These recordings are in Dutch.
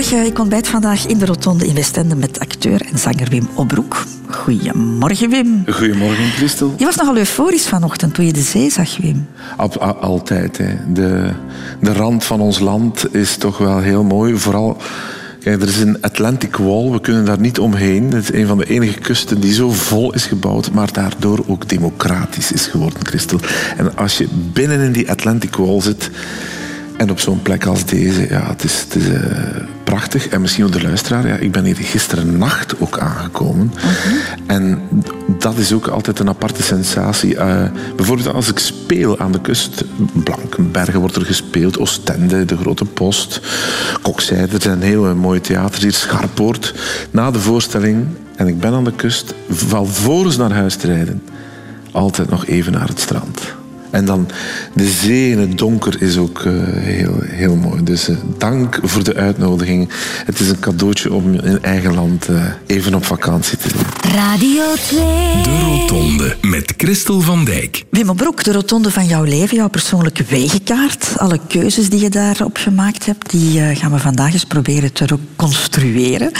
Goedemorgen, ik ontbijt vandaag in de Rotonde in Westende met acteur en zanger Wim Obroek. Goedemorgen, Wim. Goedemorgen, Christel. Je was nogal euforisch vanochtend toen je de zee zag, Wim. altijd. Hè. De, de rand van ons land is toch wel heel mooi. Vooral Kijk, er is een Atlantic Wall, we kunnen daar niet omheen. Het is een van de enige kusten die zo vol is gebouwd, maar daardoor ook democratisch is geworden, Christel. En als je binnen in die Atlantic Wall zit, en op zo'n plek als deze, ja, het is, het is uh, prachtig. En misschien ook de luisteraar, ja, ik ben hier gisteren nacht ook aangekomen. Mhm. En dat is ook altijd een aparte sensatie. Uh, bijvoorbeeld als ik speel aan de kust, Blankenbergen wordt er gespeeld, Oostende, de Grote Post, Kokzijde, er zijn hele mooie theaters hier, Scharpoort. Na de voorstelling, en ik ben aan de kust, val voor eens naar huis te rijden, altijd nog even naar het strand. En dan de zee in het donker is ook uh, heel, heel mooi. Dus uh, dank voor de uitnodiging. Het is een cadeautje om in eigen land uh, even op vakantie te zijn. Radio 2. De Rotonde met Christel van Dijk. Wim Broek, de rotonde van jouw leven, jouw persoonlijke wegenkaart. Alle keuzes die je daarop gemaakt hebt, die gaan we vandaag eens proberen te reconstrueren.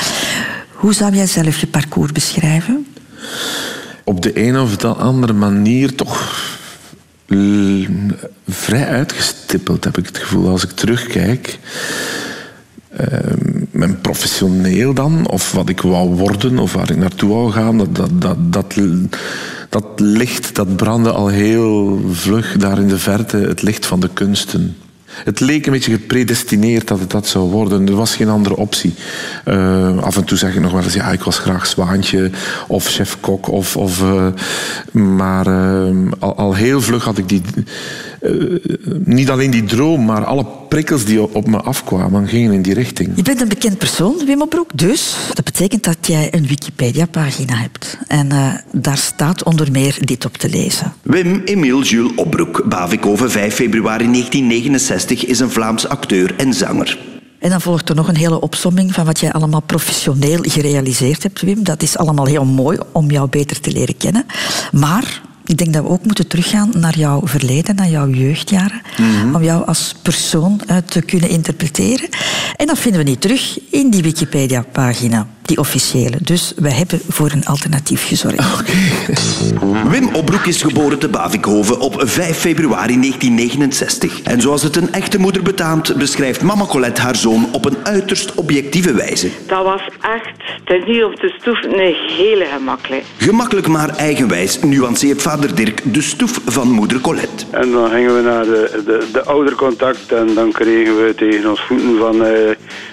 Hoe zou jij zelf je parcours beschrijven? Op de een of de andere manier toch vrij uitgestippeld, heb ik het gevoel. Als ik terugkijk, uh, mijn professioneel dan, of wat ik wou worden, of waar ik naartoe wou gaan, dat, dat, dat, dat, dat licht dat brandde al heel vlug daar in de verte, het licht van de kunsten. Het leek een beetje gepredestineerd dat het dat zou worden. Er was geen andere optie. Uh, af en toe zeg ik nog wel eens, ja, ik was graag zwaantje of chef-kok. Of, of, uh, maar al, al, heel vlug had ik die uh, niet alleen die droom, maar alle prikkels die op me afkwamen, gingen in die richting. Je bent een bekend persoon, Wim Opbroek. Dus dat betekent dat jij een Wikipedia-pagina hebt. En uh, daar staat onder meer dit op te lezen. Wim Emile Jules Opbroek, Bavikoven 5 februari 1969, is een Vlaams acteur en zanger. En dan volgt er nog een hele opsomming van wat jij allemaal professioneel gerealiseerd hebt, Wim. Dat is allemaal heel mooi om jou beter te leren kennen. Maar ik denk dat we ook moeten teruggaan naar jouw verleden, naar jouw jeugdjaren. Mhm. Om jou als persoon uh, te kunnen interpreteren. En dat vinden we niet terug in die Wikipedia-pagina die officiële. Dus we hebben voor een alternatief gezorgd. Okay. Wim Opbroek is geboren te Bavikhoven op 5 februari 1969. En zoals het een echte moeder betaamt, beschrijft mama Colette haar zoon op een uiterst objectieve wijze. Dat was echt, ten hier op de stoef, een hele gemakkelijk. Gemakkelijk maar eigenwijs nuanceert vader Dirk de stoef van moeder Colette. En dan gingen we naar de, de, de oudercontact en dan kregen we tegen ons voeten van... Uh,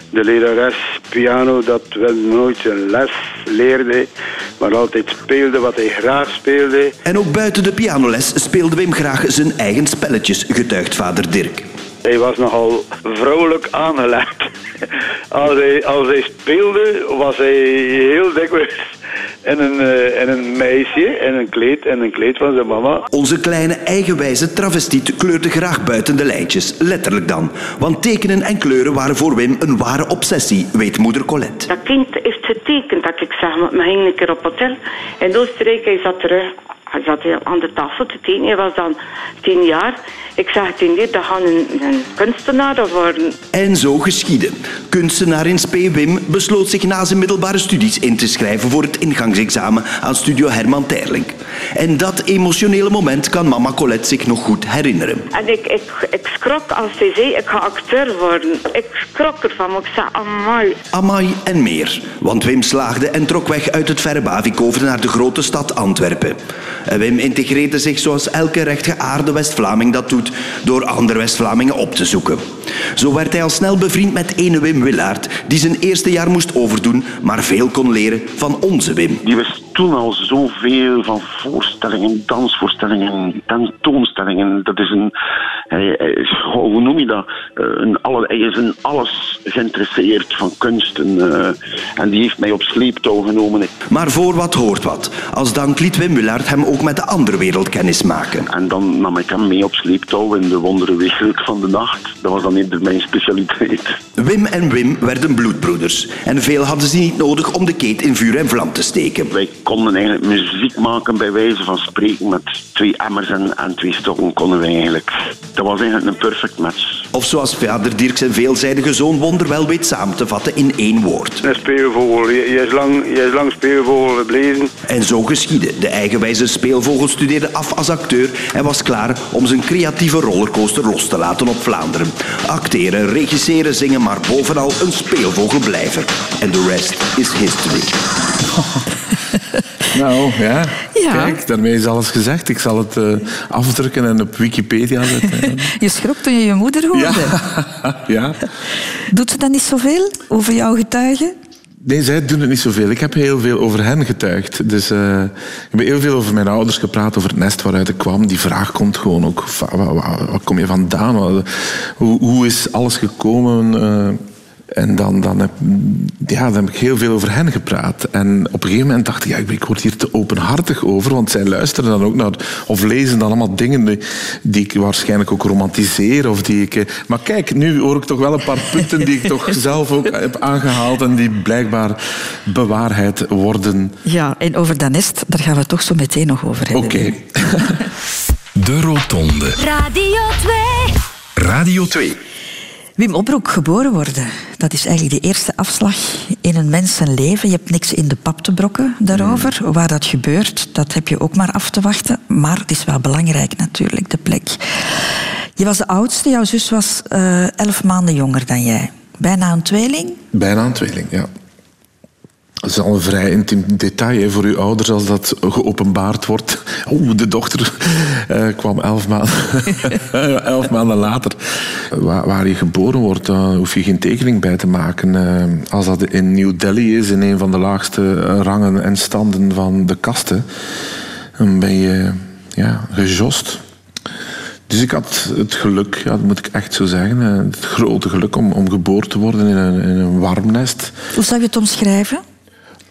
de lerares piano dat wel nooit zijn les leerde, maar altijd speelde wat hij graag speelde. En ook buiten de pianoles speelde Wim graag zijn eigen spelletjes, getuigt vader Dirk. Hij was nogal vrolijk aangelegd. Als hij, als hij speelde, was hij heel dikwijls en een, uh, en een meisje en een kleed en een kleed van zijn mama. Onze kleine eigenwijze travestiet kleurde graag buiten de lijntjes, letterlijk dan. Want tekenen en kleuren waren voor Wim een ware obsessie, weet moeder Colette. Dat kind heeft getekend dat ik zeg, maar ging een keer op hotel in Oostenrijk. Hij zat terug hij zat aan de tafel te tekenen. Hij was dan tien jaar. Ik zeg tegen dit, dat gaan een, een kunstenaar worden. En zo geschiedde. Kunstenaar in SP Wim besloot zich na zijn middelbare studies in te schrijven voor het ingangsexamen aan studio Herman Terling. En dat emotionele moment kan mama Colette zich nog goed herinneren. En ik, ik, ik schrok als hij zei, ik ga acteur worden. Ik schrok ervan, ik zei, amai. Amai en meer. Want Wim slaagde en trok weg uit het verre Bavik naar de grote stad Antwerpen. Wim integreerde zich zoals elke rechtgeaarde West-Vlaming dat doet, door andere West-Vlamingen op te zoeken. Zo werd hij al snel bevriend met ene Wim Willaert, die zijn eerste jaar moest overdoen, maar veel kon leren van onze Wim. Die wist toen al zoveel van voorstellingen, dansvoorstellingen, tentoonstellingen. Dat is een, hoe noem je dat? Eh, een, hij is in alles geïnteresseerd van kunsten. En die heeft mij op sleeptouw genomen. Maar voor wat hoort wat. Als dank liet Wim Willaert hem ook met de andere wereld kennis maken. En dan nam ik hem mee op sleeptouw in de wonderenwereld van de nacht. Dat was dan niet mijn specialiteit. Wim en Wim werden bloedbroeders. En veel hadden ze niet nodig om de keet in vuur en vlam te steken. Wij konden eigenlijk muziek maken bij wijze van spreken met twee emmers en, en twee stokken konden wij eigenlijk dat was eigenlijk een perfect match. Of zoals vader Dirk zijn veelzijdige zoon wonderwel weet samen te vatten in één woord. Een speelvogel. Je, je is lang, je is lang speelvogel gebleven. En zo geschiedde. De eigenwijze speelvogel studeerde af als acteur en was klaar om zijn creatieve rollercoaster los te laten op Vlaanderen. Acteren, regisseren, zingen, maar bovenal een speelvogel blijven. En de rest is history. Nou, ja. Ja. Kijk, daarmee is alles gezegd. Ik zal het eh, afdrukken en op Wikipedia zetten. Je schrok toen je je moeder hoorde. ja. ja. Doet ze dan niet zoveel over jouw getuigen? Nee, zij doen het niet zoveel. Ik heb heel veel over hen getuigd. Dus eh, ik heb heel veel over mijn ouders gepraat, over het nest waaruit ik kwam. Die vraag komt gewoon ook. Waar, kom je vandaan? Hoe, hoe is alles gekomen? Eh, en dan, dan, heb, ja, dan heb ik heel veel over hen gepraat. En op een gegeven moment dacht ik, ja, ik, ik word hier te openhartig over. Want zij luisteren dan ook naar, of lezen dan allemaal dingen die, die ik waarschijnlijk ook romantiseer. Of die ik, eh, maar kijk, nu hoor ik toch wel een paar punten die ik toch zelf ook heb aangehaald. En die blijkbaar bewaarheid worden. Ja, en over dat nest, daar gaan we het toch zo meteen nog over hebben. Oké. De Rotonde. Radio 2. Radio 2. Wim Opbroek, geboren worden. Dat is eigenlijk de eerste afslag in een mens zijn leven. Je hebt niks in de pap te brokken daarover. Waar dat gebeurt, dat heb je ook maar af te wachten. Maar het is wel belangrijk natuurlijk, de plek. Je was de oudste, jouw zus was eh, elf maanden jonger dan jij. Bijna een tweeling. Bijna een tweeling, ja. Dat is al een vrij intiem detail hè, voor uw ouders als dat geopenbaard wordt. Oeh, de dochter eh, kwam elf maanden, elf maanden later. Waar, je geboren wordt, daar hoef je geen tekening bij te maken. Eh, als dat in New Delhi is, in een van de laagste eh, rangen en standen van de kasten, dan ben je ja, gejost. Dus ik had het geluk, ja, dat moet ik echt zo zeggen, het grote geluk om, om geboren te worden in een, in een warm nest. Hoe zou je het omschrijven?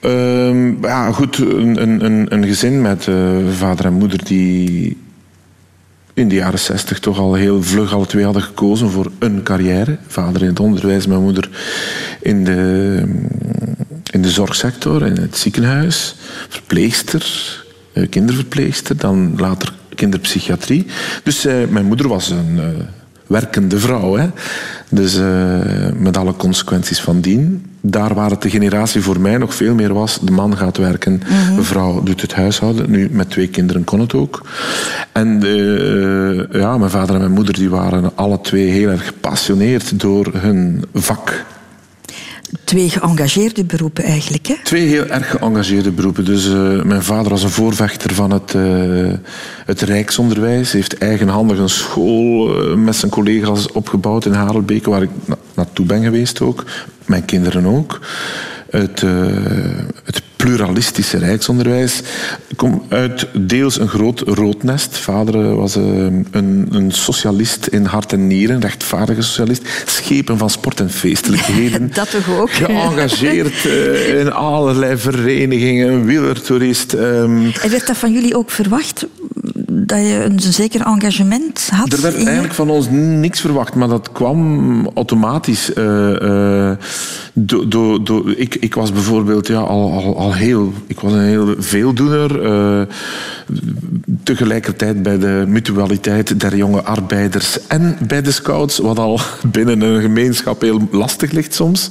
Ehm, ja, goed, een, een, een, gezin met eh, vader en moeder die in de jaren zestig toch al heel vlug alle twee hadden gekozen voor een carrière. Vader in het onderwijs, mijn moeder in de, in de zorgsector, in het ziekenhuis, verpleegster, eh, kinderverpleegster, dan later kinderpsychiatrie. Dus eh, mijn moeder was een werkende vrouw. Hè? Dus eh, met alle consequenties van dien. Daar waar het de generatie voor mij nog veel meer was. De man gaat werken, de vrouw doet het huishouden. Nu, met twee kinderen kon het ook. En eh, ja, mijn vader en mijn moeder die waren alle twee heel erg gepassioneerd door hun vak. Twee geëngageerde beroepen eigenlijk, hè? Twee heel erg geëngageerde beroepen. Dus eh, mijn vader was een voorvechter van het, eh, het Rijksonderwijs. heeft eigenhandig een school eh, met zijn collega's opgebouwd in Harelbeke, waar ik na- naartoe ben geweest ook. Mijn kinderen ook. Het pluralistische Rijksonderwijs. Ik kom uit deels een groot roodnest. Vader eh, was eh, een, een socialist in hart en nieren, rechtvaardige socialist. Schepen van sport en feestelijkheden. Dat toch ook? Geëngageerd eh, in allerlei verenigingen, wielertoerist. ehm. En werd dat van jullie ook verwacht? Dat je een zeker engagement had? Er werd in eigenlijk van ons niks verwacht, maar dat kwam automatisch. eh, do- do- do- ik, ik was bijvoorbeeld ja, al, al, al heel... Ik was een heel veeldoener. eh, tegelijkertijd bij de mutualiteit der jonge arbeiders en bij de scouts, wat al binnen een gemeenschap heel lastig ligt soms.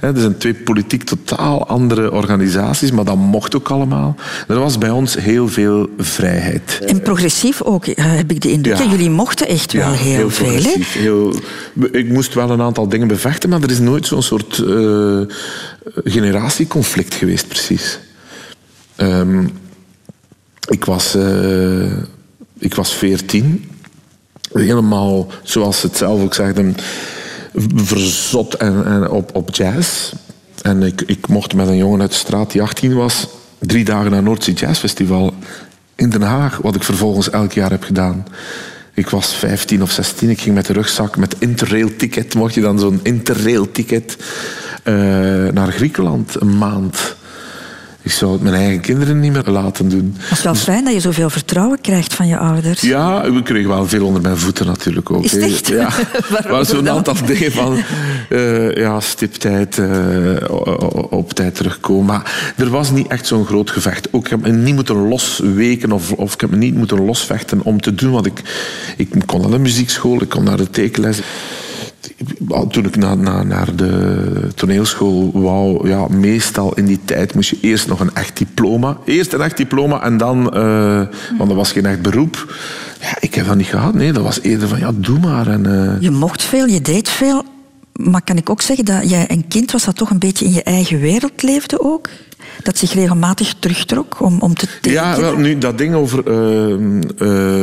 Er zijn twee politiek totaal andere organisaties, maar dat mocht ook allemaal. Er was bij ons heel veel vrijheid. En progressief ook, eh, heb ik de indruk. Ja. Jullie mochten echt wel heel, veel, hè? heel- ik moest wel een aantal dingen bevechten, maar er is nooit zo'n soort eh, generatieconflict geweest, precies. Ehm, ik, was, eh, ik was veertien. Helemaal, zoals het zelf ook zegden, verzot en, en op, op jazz. En ik, ik mocht met een jongen uit de straat die 18 was, drie dagen naar Noordzee Jazz Festival in Den Haag, wat ik vervolgens elk jaar heb gedaan. Ik was 15 of 16, ik ging met de rugzak met interrail-ticket, mocht je dan zo'n interrail-ticket eh, naar Griekenland, een maand. Ik zou het mijn eigen kinderen niet meer laten doen. Het is wel fijn dat je zoveel vertrouwen krijgt van je ouders. Ja, we kregen wel veel onder mijn voeten natuurlijk ook. Is het echt? Ja. Maar zo'n aantal dingen van eh, ja, stiptijd, eh, op tijd terugkomen. Maar er was niet echt zo'n groot gevecht. Ook, ik heb me niet moeten losweken of, of ik heb me niet moeten losvechten om te doen wat ik... Ik kon naar de muziekschool, ik kon naar de tekenles. Toen ik na, na, naar de toneelschool wou, ja, meestal in die tijd moest je eerst nog een echt diploma. Eerst een echt diploma en dan, eh, want dat was geen echt beroep. Ja, ik heb dat niet gehad. Nee, dat was eerder van, ja, doe maar. En, eh, Je mocht veel, je deed veel. Maar kan ik ook zeggen dat jij een kind was dat toch een beetje in je eigen wereld leefde ook? Dat zich regelmatig terugtrok om, om te tekenen? Ja, wel, nu dat ding over. eh,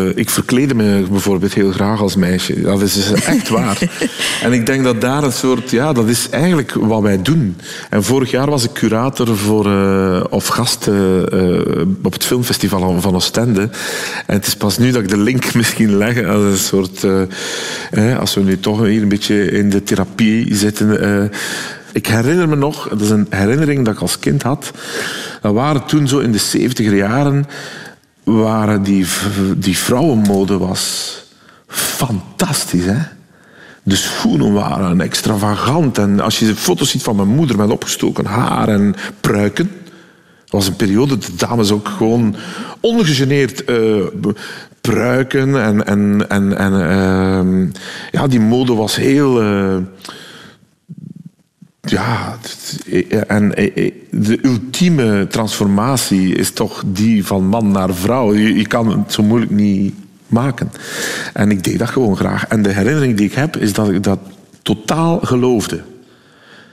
eh, ik verkleedde me bijvoorbeeld heel graag als meisje. Dat is dus echt waar. en ik denk dat daar een soort. Ja, dat is eigenlijk wat wij doen. En vorig jaar was ik curator voor. eh, of gast op het filmfestival van Oostende. En het is pas nu dat ik de link misschien leg als een soort. eh, als we nu toch hier een beetje in de therapie zitten. Ik herinner me nog, dat is een herinnering dat ik als kind had. Dat waren toen zo in de 70er jaren, waren die, die vrouwenmode was fantastisch, hè? De schoenen waren extravagant. En als je foto's ziet van mijn moeder met opgestoken haar en pruiken. Dat was een periode dat de dames ook gewoon ongegeneerd b- pruiken. En, en, en, en ehm, ja, die mode was heel... eh, ja, en eh, de ultieme transformatie is toch die van man naar vrouw. Je, kan het zo moeilijk niet maken. En ik deed dat gewoon graag. En de herinnering die ik heb, is dat ik dat totaal geloofde.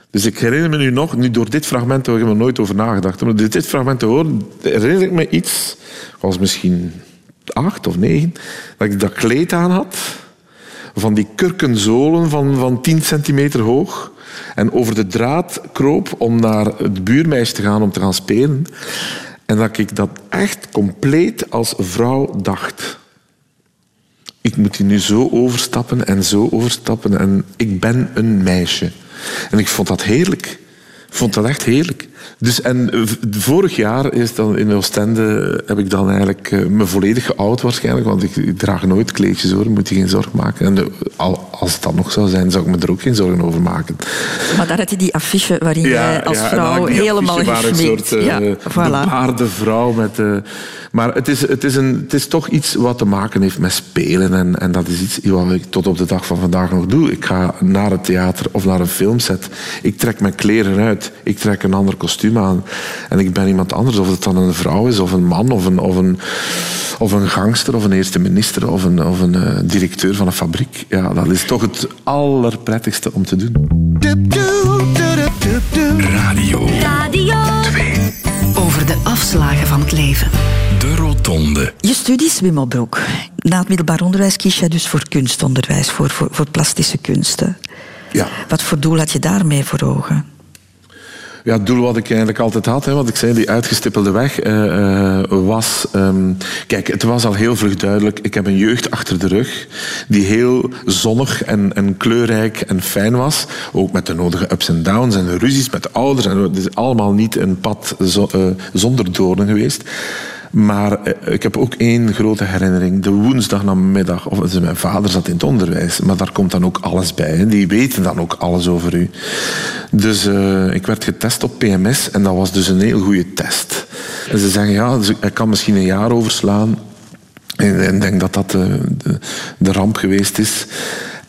Dus ik herinner me nu nog, nu door dit fragment, heb ik er nooit over nagedacht, maar door dit fragment te horen, herinner ik me iets, was misschien acht of negen, dat ik dat kleed aan had, van die kurkenzolen van, van 10 centimeter hoog, en over de draad kroop om naar het buurmeisje te gaan om te gaan spelen. En dat ik dat echt compleet als vrouw dacht. Ik moet hier nu zo overstappen en zo overstappen en ik ben een meisje. En ik vond dat heerlijk. Ik vond dat echt heerlijk. Dus, en eh, vorig jaar is dan in Oostende heb ik dan eigenlijk eh, me volledig geoud waarschijnlijk, want ik, ik draag nooit kleedjes hoor, moet je geen zorgen maken. En al, als het dat nog zou zijn, zou ik me er ook geen zorgen over maken. Maar daar had je die affiche waarin jij als dan vrouw helemaal waar een soort uh, ja, voilà. vrouw met... eh, maar het is, het, is een, het is toch iets wat te maken heeft met spelen. En, en dat is iets wat ik tot op de dag van vandaag nog doe. Ik ga naar het theater of naar een filmset. Ik trek mijn kleren uit. Ik trek een ander kostuum aan. En ik ben iemand anders. Of het dan een vrouw is, of een man, of een, of een, of een gangster, of een eerste minister, of een, of een eh, directeur van een fabriek. Ja, dat is toch het allerprettigste om te doen. Radio Radio 2. over de afslagen van het leven. De Rotonde. Je studies, Wim Opbroek. Na het middelbaar onderwijs kies je dus voor kunstonderwijs, voor, voor, voor plastische kunsten. Ja. Wat voor doel had je daarmee voor ogen? Ja, het doel wat ik eigenlijk altijd had, hè, wat ik zei, die uitgestippelde weg, eh, eh, was... ehm, kijk, het was al heel vlug duidelijk. Ik heb een jeugd achter de rug die heel zonnig en, en kleurrijk en fijn was. Ook met de nodige ups en downs en ruzies met de ouders. En het is allemaal niet een pad eh, zonder doornen geweest. Maar eh, ik heb ook één grote herinnering. De woensdagnamiddag, of dus mijn vader zat in het onderwijs, maar daar komt dan ook alles bij. Die weten dan ook alles over u. Dus eh, ik werd getest op PMS en dat was dus een heel goede test. En ze zeggen, ja, dus ik kan misschien een jaar overslaan. En ik denk dat dat de, de, de ramp geweest is.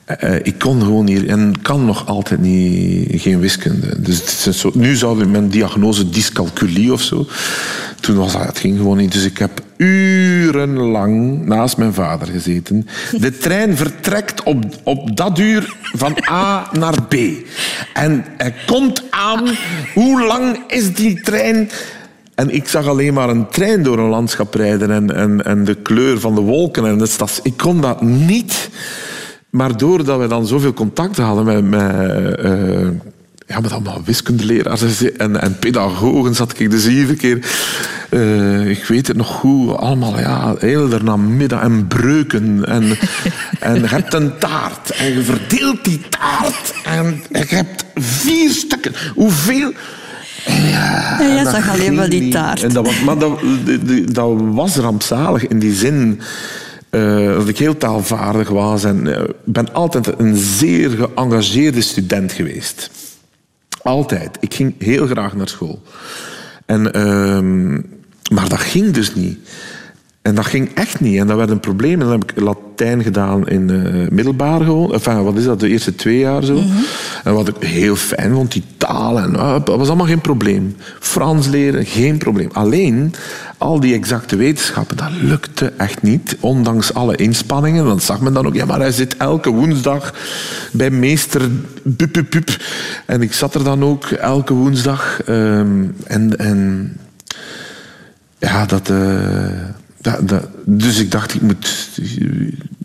Eh, ik kon gewoon hier en kan nog altijd niet, geen wiskunde. Dus het is nu zou mijn diagnose dyscalculie of zo. Toen was dat, het ging gewoon niet. Dus ik heb urenlang naast mijn vader gezeten. De trein vertrekt op, op dat uur van A naar B. En hij komt aan. Hoe lang is die trein? En ik zag alleen maar een trein door een landschap rijden en, en, en de kleur van de wolken en de stads. Ik kon dat niet. Maar doordat we dan zoveel contact hadden met, met, eh, ja, met allemaal wiskundeleraars en, en pedagogen, zat ik dus iedere keer, eh, ik weet het nog goed, allemaal ja, heel de namiddag en breuken. En, en je hebt een taart en je verdeelt die taart en je hebt vier stukken. Hoeveel? Ja, ja, zag alleen maar die taart. En dat was, maar dat, dat was rampzalig in die zin eh, dat ik heel taalvaardig was. En eh, ben altijd een zeer geëngageerde student geweest. Altijd. Ik ging heel graag naar school. En, ehm, maar dat ging dus niet. En dat ging echt niet. En dat werd een probleem. En dan heb ik Latijn gedaan in eh, middelbaar gewoon. Enfin, wat is dat? De eerste twee jaar zo. En wat ik heel fijn vond, die taal. En, ah, dat was allemaal geen probleem. Frans leren, geen probleem. Alleen, al die exacte wetenschappen, dat lukte echt niet. Ondanks alle inspanningen. Dan zag men dan ook, ja, maar hij zit elke woensdag bij meester pup, pup, pup. En ik zat er dan ook elke woensdag. ehm, en... en ja, dat, eh, dat, Dus ik dacht, ik moet...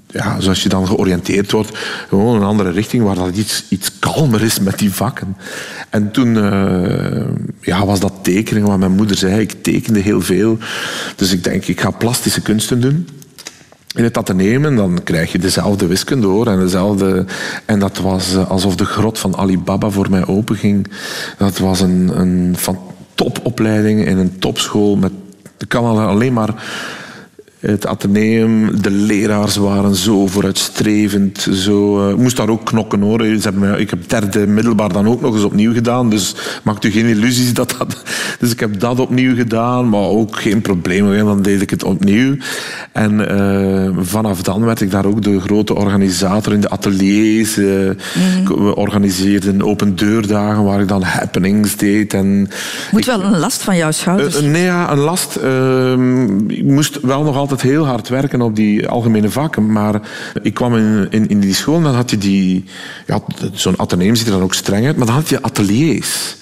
Ja, zoals je dan georiënteerd wordt, gewoon een andere richting waar dat iets, iets kalmer is met die vakken. En toen eh, ja, was dat tekenen, wat mijn moeder zei. Ik tekende heel veel. Dus ik denk, ik ga plastische kunsten doen in het ateneum en dan krijg je dezelfde wiskunde hoor. En, dezelfde, en dat was eh, alsof de grot van Alibaba voor mij openging. Dat was een, een topopleiding in een topschool. Met, kan al- alleen maar het ateneum, de leraars waren zo vooruitstrevend. Zo, eh, ik moest daar ook knokken hoor. Ze hebben ik heb derde middelbaar dan ook nog eens opnieuw gedaan. Dus maakt u geen illusies dat dat... Dus ik heb dat opnieuw gedaan, maar ook geen probleem. Dan deed ik het opnieuw. En eh, vanaf dan werd ik daar ook de grote organisator in de ateliers. eh, We organiseerden open deurdagen waar ik dan happenings deed. En Moet wel een last van jouw schouders. eh, nee, ja, een last. Ehm, ik moest wel nog altijd heel hard werken op die algemene vakken. Maar ik kwam in, in, in die school en dan had je die... Ja, zo'n ateneum ziet er dan ook streng uit, maar dan had je ateliers.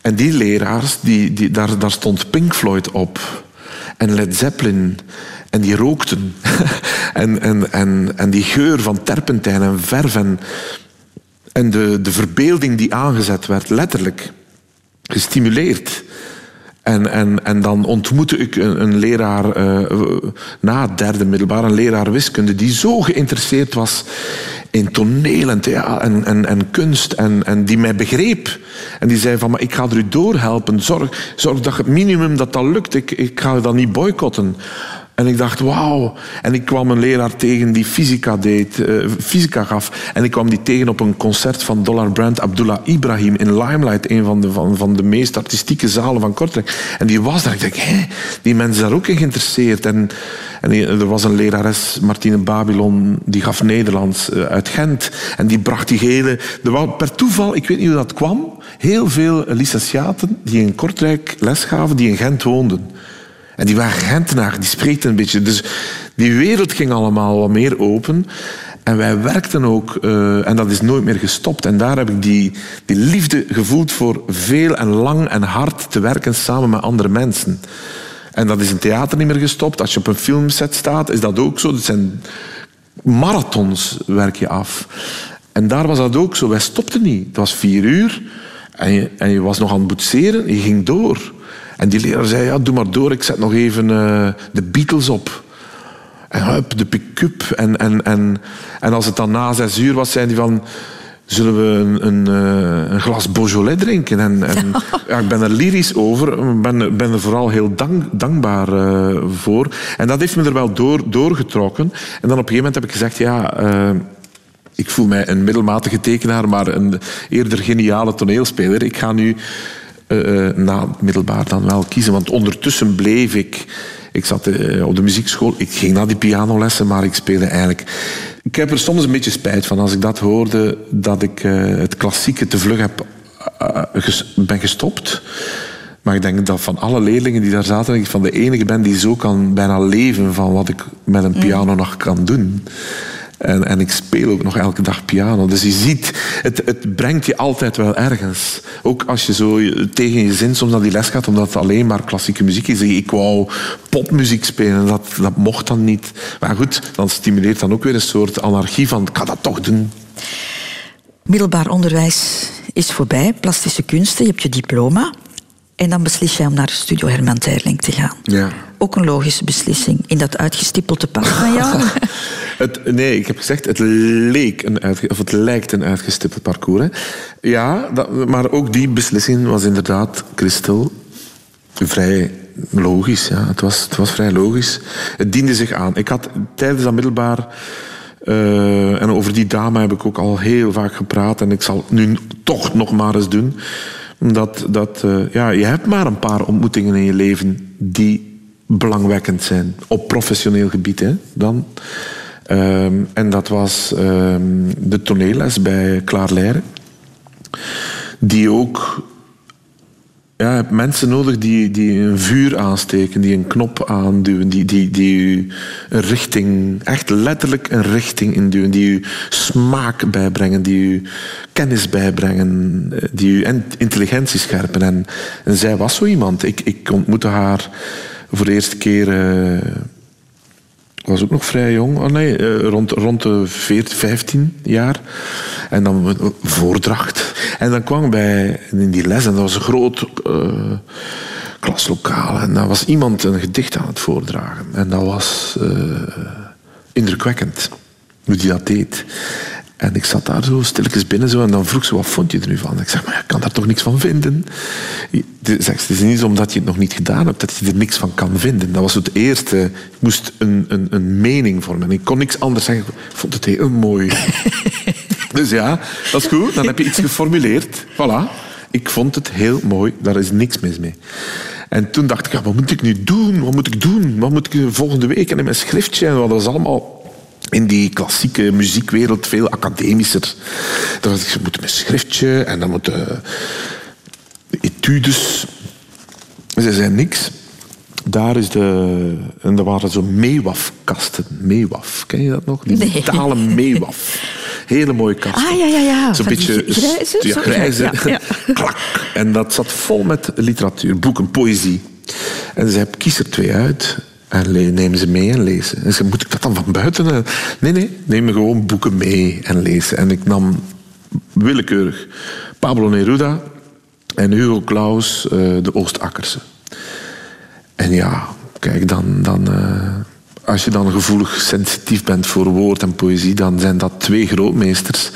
En die leraars, die, die, daar, daar stond Pink Floyd op. En Led Zeppelin. En die rookten. en, en, en, en die geur van terpentijn en verf. En, en de, de verbeelding die aangezet werd, letterlijk gestimuleerd. En, en, en dan ontmoette ik een, een leraar eh, na het derde middelbaar, een leraar wiskunde, die zo geïnteresseerd was in toneel en, en, en, en kunst en, en die mij begreep. En die zei van, maar ik ga er u doorhelpen. Zorg, zorg dat het minimum dat dat lukt. Ik, ik ga dat niet boycotten. En ik dacht, wauw. En ik kwam een leraar tegen die fysica deed, eh, fysica gaf. En ik kwam die tegen op een concert van Dollar Brand Abdullah Ibrahim in Limelight, een van de, van, van de meest artistieke zalen van Kortrijk. En die was daar. Ik dacht, hé, die mensen daar ook in geïnteresseerd. En, en er was een lerares, Martine Babylon, die gaf Nederlands eh, uit Gent. En die bracht die hele... Was per toeval, ik weet niet hoe dat kwam, heel veel licentiaten die in Kortrijk les gaven, die in Gent woonden. En die waren Gentenaar, die spreekten een beetje. Dus die wereld ging allemaal wat meer open. En wij werkten ook, eh, en dat is nooit meer gestopt. En daar heb ik die, die liefde gevoeld voor veel en lang en hard te werken samen met andere mensen. En dat is in theater niet meer gestopt. Als je op een filmset staat, is dat ook zo. Het zijn marathons werk je af. En daar was dat ook zo. Wij stopten niet. Het was vier uur en je, en je was nog aan het boetseren. Je ging door. En die leraar zei, ja, doe maar door. Ik zet nog even eh, de Beatles op. En hup, de pick-up. En, en, en, en als het dan na zes uur was, zei hij van... Zullen we een, een, eh, een glas Beaujolais drinken? En, en, ja, ik ben er lyrisch over. Ik ben, ben er vooral heel dank, dankbaar eh, voor. En dat heeft me er wel door, doorgetrokken. En dan op een gegeven moment heb ik gezegd... Ja, ik voel mij een middelmatige tekenaar, maar een eerder geniale toneelspeler. Ik ga nu eh, eh, na het middelbaar dan wel kiezen. Want ondertussen bleef ik... Ik zat eh, op de muziekschool, ik ging naar die pianolessen, maar ik speelde eigenlijk... Ik heb er soms een beetje spijt van als ik dat hoorde, dat ik het klassieke te vlug heb, ges- ben gestopt. Maar ik denk dat van alle leerlingen die daar zaten, ik van de enige ben die zo kan bijna leven van wat ik met een piano nog kan doen. En, en ik speel ook nog elke dag piano. Dus je ziet, het, het brengt je altijd wel ergens. Ook als je zo tegen je zin soms naar die les gaat, omdat het alleen maar klassieke muziek is. Ik wou popmuziek spelen, dat, dat mocht dan niet. Maar goed, dan stimuleert dan ook weer een soort anarchie van, ik ga dat toch doen. Middelbaar onderwijs is voorbij, plastische kunsten, je hebt je diploma. En dan beslis jij om naar Studio Herman Terling te gaan. Ja. Ook een logische beslissing in dat uitgestippelde pad van jou. Het, nee, ik heb gezegd, het, leek een of het lijkt een uitgestippeld parcours. Hè. Ja, dat, maar ook die beslissing was inderdaad, Christel, vrij logisch. Ja. Het, was, het was vrij logisch. Het diende zich aan. Ik had tijdens dat middelbaar... Uh, en over die dame heb ik ook al heel vaak gepraat. En ik zal het nu toch nog maar eens doen. Omdat dat, uh, ja, je hebt maar een paar ontmoetingen in je leven die belangwekkend zijn. Op professioneel gebied hè, dan. Um, en dat was um, de toneelles bij Klaar Leijren. Die ook ja, mensen nodig die, die een vuur aansteken, die een knop aanduwen, die, die, die een richting, echt letterlijk een richting induwen, die u smaak bijbrengen, die u kennis bijbrengen, eh, die u intelligentie scherpen. En, zij was zo iemand. Ik, ik ontmoette haar voor de eerste keer. Uh, was ook nog vrij jong, oh nee, uh, rond, rond de 14, 15 jaar. En dan voordracht. En dan kwam bij in die les en dat was een groot uh, klaslokaal. En daar was iemand een gedicht aan het voordragen. En dat was uh, indrukwekkend hoe die dat deed. En ik zat daar zo stilletjes binnen zo, en dan vroeg ze, wat vond je er nu van? Ik zeg, maar ik kan daar toch niks van vinden? Zeg, het is niet omdat je het nog niet gedaan hebt, dat je er niks van kan vinden. Dat was het eerste. Ik moest een, een, een mening vormen. Ik kon niks anders zeggen. Ik vond het heel mooi. dus ja, dat is goed. Dan heb je iets geformuleerd. Voilà. Ik vond het heel mooi. Daar is niks mis mee. En toen dacht ik, ja, wat moet ik nu doen? Wat moet ik doen? Wat moet ik volgende week? En in mijn schriftje, en dat was allemaal in die klassieke muziekwereld veel academischer. Dan had ik, ze moeten schriftje en dan moeten etudes. Ze zei niks. Daar is de... En er waren zo meewafkasten. Meewaf, ken je dat nog? Die nee. meewaf. Hele mooie kasten. Ah, ja, ja, ja. Zo'n beetje... Grijze? Ja, grijze. Ja, ja. Klak. En dat zat vol met literatuur, boeken, poëzie. En ze heb kies er twee uit. En neem ze mee en lezen. En ze moet ik dat dan van buiten? Nee, nee, neem gewoon boeken mee en lezen. En ik nam willekeurig Pablo Neruda en Hugo Claus, uh, de Oostakkerse. En ja, kijk, dan, dan, uh, als je dan gevoelig sensitief bent voor woord en poëzie, dan zijn dat twee grootmeesters.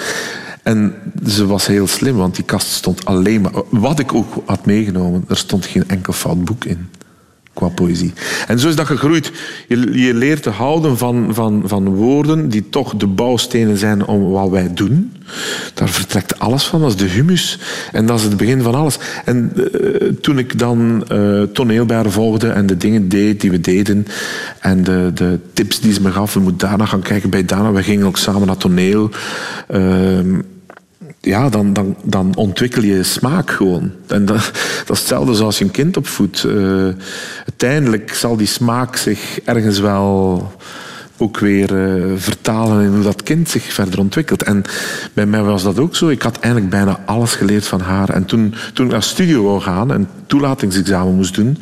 En ze was heel slim, want die kast stond alleen maar... Wat ik ook had meegenomen, er stond geen enkel fout boek in qua poëzie. En zo is dat gegroeid. Je, je leert te houden van, van, van woorden die toch de bouwstenen zijn om wat wij doen. Daar vertrekt alles van, dat is de humus. En dat is het begin van alles. En uh, toen ik dan uh, toneel bij haar volgde en de dingen deed die we deden en de, de tips die ze me gaf, we moeten daarna gaan kijken bij Dana. We gingen ook samen naar toneel. Uh, ja, dan, dan, dan ontwikkel je smaak gewoon. En dat, dat is hetzelfde zoals je een kind opvoedt. Uh, uiteindelijk zal die smaak zich ergens wel ook weer uh, vertalen in hoe dat kind zich verder ontwikkelt. En bij mij was dat ook zo. Ik had eigenlijk bijna alles geleerd van haar. En toen, toen ik naar studio wou gaan en toelatingsexamen moest doen,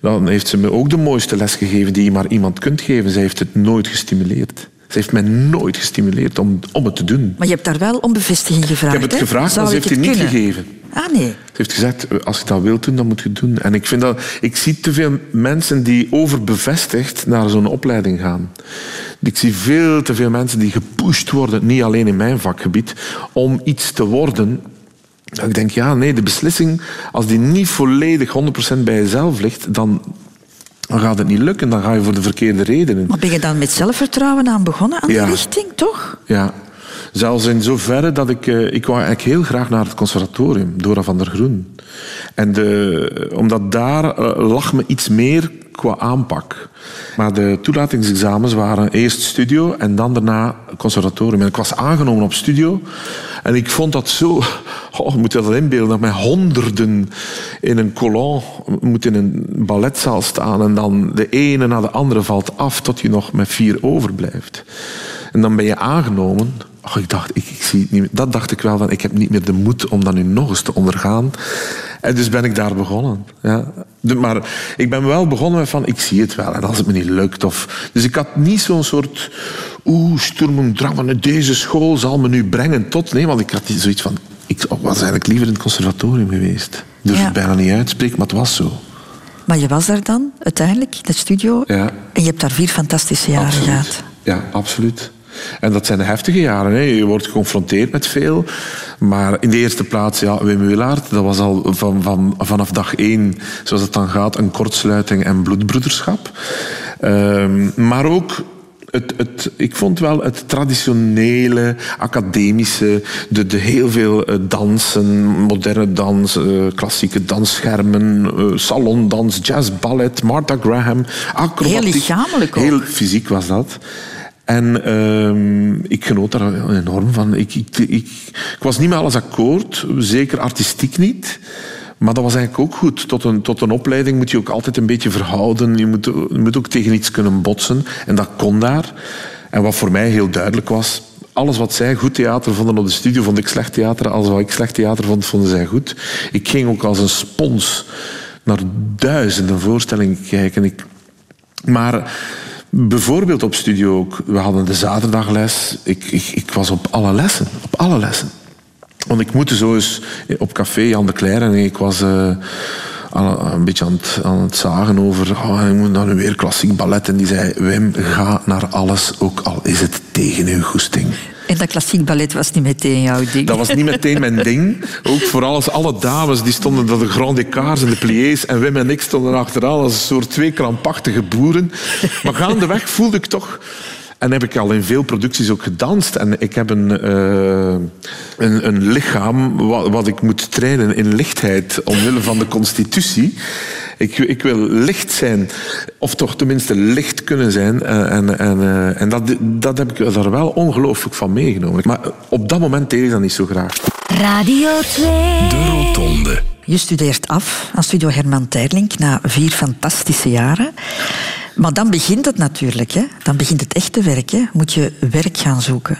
dan heeft ze me ook de mooiste les gegeven die je maar iemand kunt geven. Ze heeft het nooit gestimuleerd. Ze heeft mij nooit gestimuleerd om, om het te doen. Maar je hebt daar wel om bevestiging gevraagd. Ik heb het gevraagd, maar ze heeft het niet gegeven. Ah, nee. Ze heeft gezegd, als je dat wilt doen, dan moet je het doen. En ik, vind dat, ik zie te veel mensen die overbevestigd naar zo'n opleiding gaan. Ik zie veel te veel mensen die gepusht worden, niet alleen in mijn vakgebied, om iets te worden ik denk, ja, nee, de beslissing, als die niet volledig 100% bij jezelf ligt, dan, dan gaat het niet lukken. Dan ga je voor de verkeerde redenen. Maar ben je dan met zelfvertrouwen aan begonnen, aan ja. die richting, toch? Ja. Zelfs in zoverre dat ik... Uh, ik wou eigenlijk heel graag naar het conservatorium, Dora van der Groen. En de, omdat daar uh, lag me iets meer qua aanpak. Maar de toelatingsexamens waren eerst studio en dan daarna conservatorium. En ik was aangenomen op studio. En ik vond dat zo... Oh, moet je dat inbeelden? Dat met honderden in een colon moet in een balletzaal staan. En dan de ene na de andere valt af tot je nog met vier overblijft. En dan ben je aangenomen. Oh, ik dacht, ik, ik zie het niet meer. Dat dacht ik wel van, ik heb niet meer de moed om dat nu nog eens te ondergaan. En dus ben ik daar begonnen. Ja. Maar ik ben wel begonnen met van, ik zie het wel. En als het me niet lukt. Of... Dus ik had niet zo'n soort... Oeh, sturm drang van deze school zal me nu brengen tot... Nee, want ik had zoiets van... Ik was eigenlijk liever in het conservatorium geweest. Dus ja. het bijna niet uitspreken, maar het was zo. Maar je was daar dan, uiteindelijk, in de studio. Ja. En je hebt daar vier fantastische jaren Absoluut. gehad. Ja, absoluut. En dat zijn de heftige jaren. Hè. Je wordt geconfronteerd met veel. Maar in de eerste plaats, ja, Wim Wielaert, dat was al van, van, vanaf dag één, zoals het dan gaat, een kortsluiting en bloedbroederschap. Ehm, maar ook het, het, ik vond wel het traditionele, academische, de, de heel veel eh, dansen, moderne dans, eh, klassieke dansschermen, eh, salondans, jazz, ballet, Martha Graham, acrobatiek. Heel lichamelijk ook. Heel fysiek was dat. En ehm, ik genoot daar enorm van. Ik, ik, ik, ik was niet met alles akkoord, zeker artistiek niet. Maar dat was eigenlijk ook goed. Tot een, tot een opleiding moet je ook altijd een beetje verhouden. Je moet, moet ook tegen iets kunnen botsen. En dat kon daar. En wat voor mij heel duidelijk was... Alles wat zij goed theater vonden op de studio, vond ik slecht theater. Alles wat ik slecht theater vond, vonden zij goed. Ik ging ook als een spons naar duizenden voorstellingen kijken. Ik, maar bijvoorbeeld op studio ook. We hadden de zaterdagles. Ik, ik, ik was op alle lessen. Op alle lessen. Want ik moet zo eens op café Jan de Cler en ik was aan, een beetje aan het, aan het zagen over oh, ik moet dan weer klassiek ballet. En die zei, Wim, ga naar alles, ook al is het tegen uw goesting. En dat klassiek ballet was niet meteen jouw ding. Dat was niet meteen mijn ding. Ook vooral als alle dames die stonden door de grand écarts en de pliés en Wim en ik stonden achteraan als een soort twee krampachtige boeren. Maar gaandeweg voelde ik toch en heb ik al in veel producties ook gedanst. En ik heb een, uh, een, een, lichaam wat, wat, ik moet trainen in lichtheid omwille van de constitutie. Ik, ik, wil licht zijn, of toch tenminste licht kunnen zijn. Eh, en, en, uh, en dat, dat heb ik daar wel ongelooflijk van meegenomen. Maar op dat moment deed ik dat niet zo graag. Radio 2. De Rotonde. Je studeert af aan Studio Herman Terlink na vier fantastische jaren. Maar dan begint het natuurlijk. Hè? Dan begint het echte werk. Hè? Moet je werk gaan zoeken.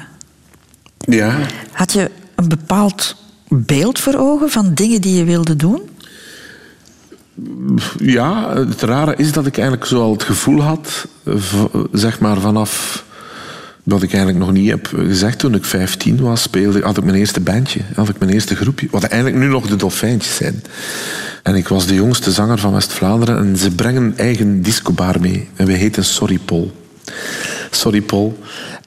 Ja. Had je een bepaald beeld voor ogen van dingen die je wilde doen? Ja, het rare is dat ik eigenlijk zo al het gevoel had, zeg maar vanaf wat ik eigenlijk nog niet heb gezegd toen ik 15 was, speelde, had ik mijn eerste bandje, had ik mijn eerste groepje, wat eigenlijk nu nog de Dolfijntjes zijn. En ik was de jongste zanger van West-Vlaanderen en ze brengen een eigen discobar mee. En we heten Sorry Paul. Sorry Paul.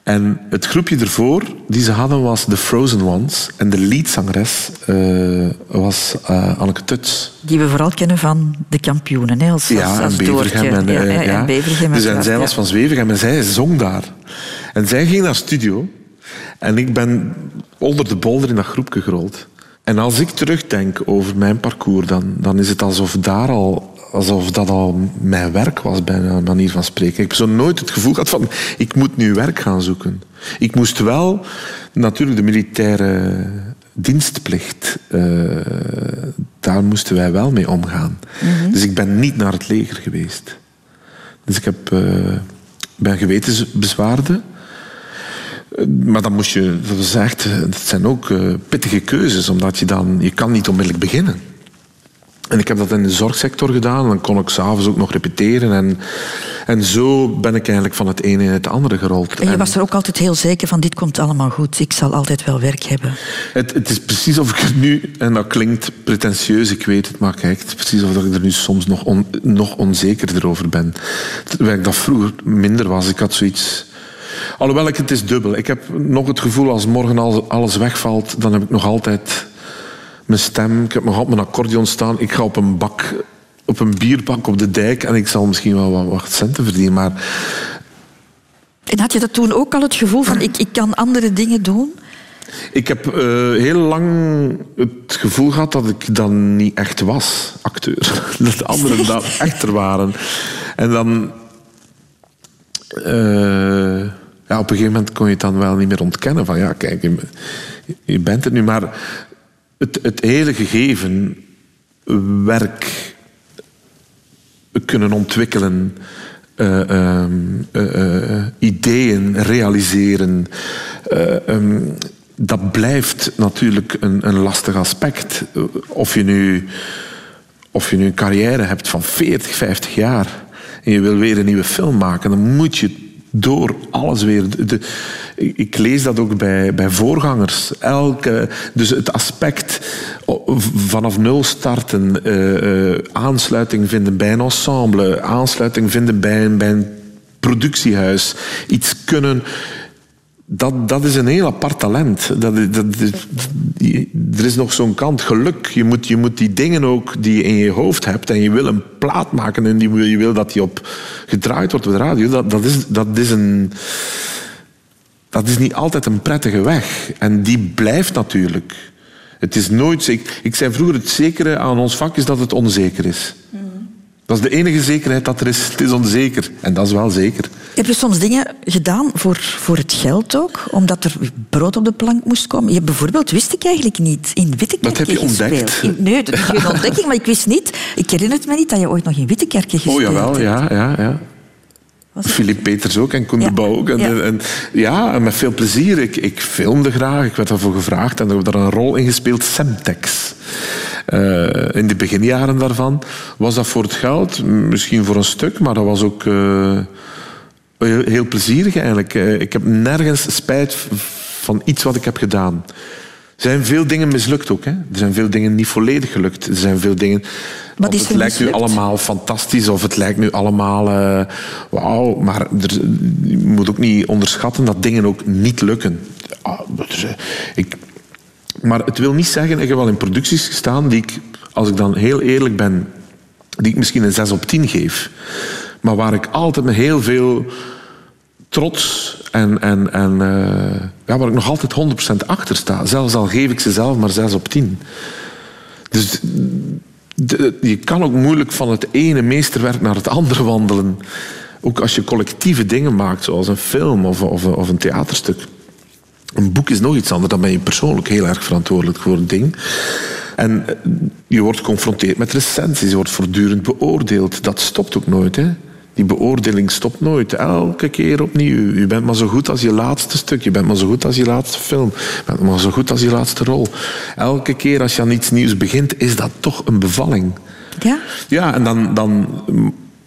En het groepje ervoor die ze hadden was The Frozen Ones. En de leadzangeres uh, was uh, Anneke Tuts. Die we vooral kennen van de kampioenen. Hè, als, ja, als, en Bevergem. En, uh, ja. en Bevergem dus en zij was van Zwevegem en zij zong daar. En zij ging naar studio. En ik ben onder de bolder in dat groepje gerold. En als ik terugdenk over mijn parcours, dan, dan is het alsof daar al alsof dat al mijn werk was, bij een manier van spreken. Ik heb zo nooit het gevoel gehad van, ik moet nu werk gaan zoeken. Ik moest wel, natuurlijk de militaire dienstplicht, uh, daar moesten wij wel mee omgaan. Mm -hmm. Dus ik ben niet naar het leger geweest. Dus ik heb, uh, ben gewetensbezwaarde. Maar dan moest je, dat is echt, dat zijn ook uh, pittige keuzes, omdat je dan, je kan niet onmiddellijk beginnen. En ik heb dat in de zorgsector gedaan. Dan kon ik s'avonds ook nog repeteren. En, en zo ben ik eigenlijk van het ene in het andere gerold. En je was er ook altijd heel zeker van, dit komt allemaal goed. Ik zal altijd wel werk hebben. Het, het is precies of ik er nu, en dat klinkt pretentieus, ik weet het, maar kijk, het is precies of ik er nu soms nog, on, nog onzekerder over ben. Terwijl ik dat vroeger minder was. Ik had zoiets... Alhoewel, ik, het is dubbel. Ik heb nog het gevoel, als morgen alles wegvalt, dan heb ik nog altijd mijn stem. Ik heb nog op mijn accordeon staan. Ik ga op een bak, op een bierbak op de dijk en ik zal misschien wel wat, wat centen verdienen. Maar... En had je dat toen ook al het gevoel van ik, ik kan andere dingen doen? Ik heb uh, heel lang het gevoel gehad dat ik dan niet echt was, acteur. Dat de anderen dan echter waren. En dan... Uh, ja, op een gegeven moment kon je het dan wel niet meer ontkennen. Van ja, kijk, je, je bent het nu. Maar het, hele gegeven werk kunnen ontwikkelen, uh, uh, uh, ideeën realiseren, um, dat blijft natuurlijk een, een lastig aspect. Of je, nu, of je nu een carrière hebt van 40, 50 jaar en je wil weer een nieuwe film maken, dan moet je door alles weer. De, ik lees dat ook bij, bij voorgangers. Elke, dus het aspect vanaf nul starten, uh, uh, aansluiting vinden bij een ensemble, aansluiting vinden bij een, bij een productiehuis, iets kunnen. Dat, dat is een heel apart talent. Dat, dat, er is nog zo'n kant, geluk. Je moet, je moet die dingen ook die je in je hoofd hebt en je wil een plaat maken en die, je wil dat die op gedraaid wordt op de radio. Dat, dat, is, dat is een dat is niet altijd een prettige weg. En die blijft natuurlijk. Het is nooit zeker. Ik zei vroeger, het zekere aan ons vak is dat het onzeker is. Dat is de enige zekerheid dat er is. Het is onzeker. En dat is wel zeker. Heb je soms dingen gedaan voor, voor het geld ook? Omdat er brood op de plank moest komen? Je hebt bijvoorbeeld, wist ik eigenlijk niet, in Wittekerke Dat heb je ontdekt. In- nee, dat is geen ontdekking, maar ik wist niet. Ik herinner het me niet dat je ooit nog in Wittekerke gespeeld Oh jawel, hebt. ja, ja, ja. Philippe Peters ook en Koen Ja. de Bouw ook. En, Ja. en, ja, en met veel plezier. Ik, ik filmde graag, ik werd daarvoor gevraagd en ik heb daar een rol in gespeeld, Semtex. Eh, in de beginjaren daarvan was dat voor het geld, misschien voor een stuk, maar dat was ook eh, heel, heel plezierig eigenlijk. Eh, ik heb nergens spijt van iets wat ik heb gedaan. Er zijn veel dingen mislukt ook. Hè. Er zijn veel dingen niet volledig gelukt. Er zijn veel dingen... Wat is het lijkt nu allemaal fantastisch of het lijkt nu allemaal... eh, Wauw, maar er, je moet ook niet onderschatten dat dingen ook niet lukken. Ah, eh, ik, maar het wil niet zeggen... Ik heb wel in producties gestaan die ik, als ik dan heel eerlijk ben, die ik misschien een 6 op 10 geef. Maar waar ik altijd met heel veel trots en, en, en eh, ja, waar ik nog altijd 100% achter sta. Zelfs al geef ik ze zelf maar 6 op 10. Dus je kan ook moeilijk van het ene meesterwerk naar het andere wandelen. Ook als je collectieve dingen maakt, zoals een film of, of, of een theaterstuk. Een boek is nog iets anders, dan ben je persoonlijk heel erg verantwoordelijk voor het ding. En eh, je wordt geconfronteerd met recensies, je wordt voortdurend beoordeeld. Dat stopt ook nooit, hè. Die beoordeling stopt nooit. Elke keer opnieuw. Je bent maar zo goed als je laatste stuk. Je bent maar zo goed als je laatste film. Je bent maar zo goed als je laatste rol. Elke keer als je aan iets nieuws begint, is dat toch een bevalling. Ja? Ja, en dan, dan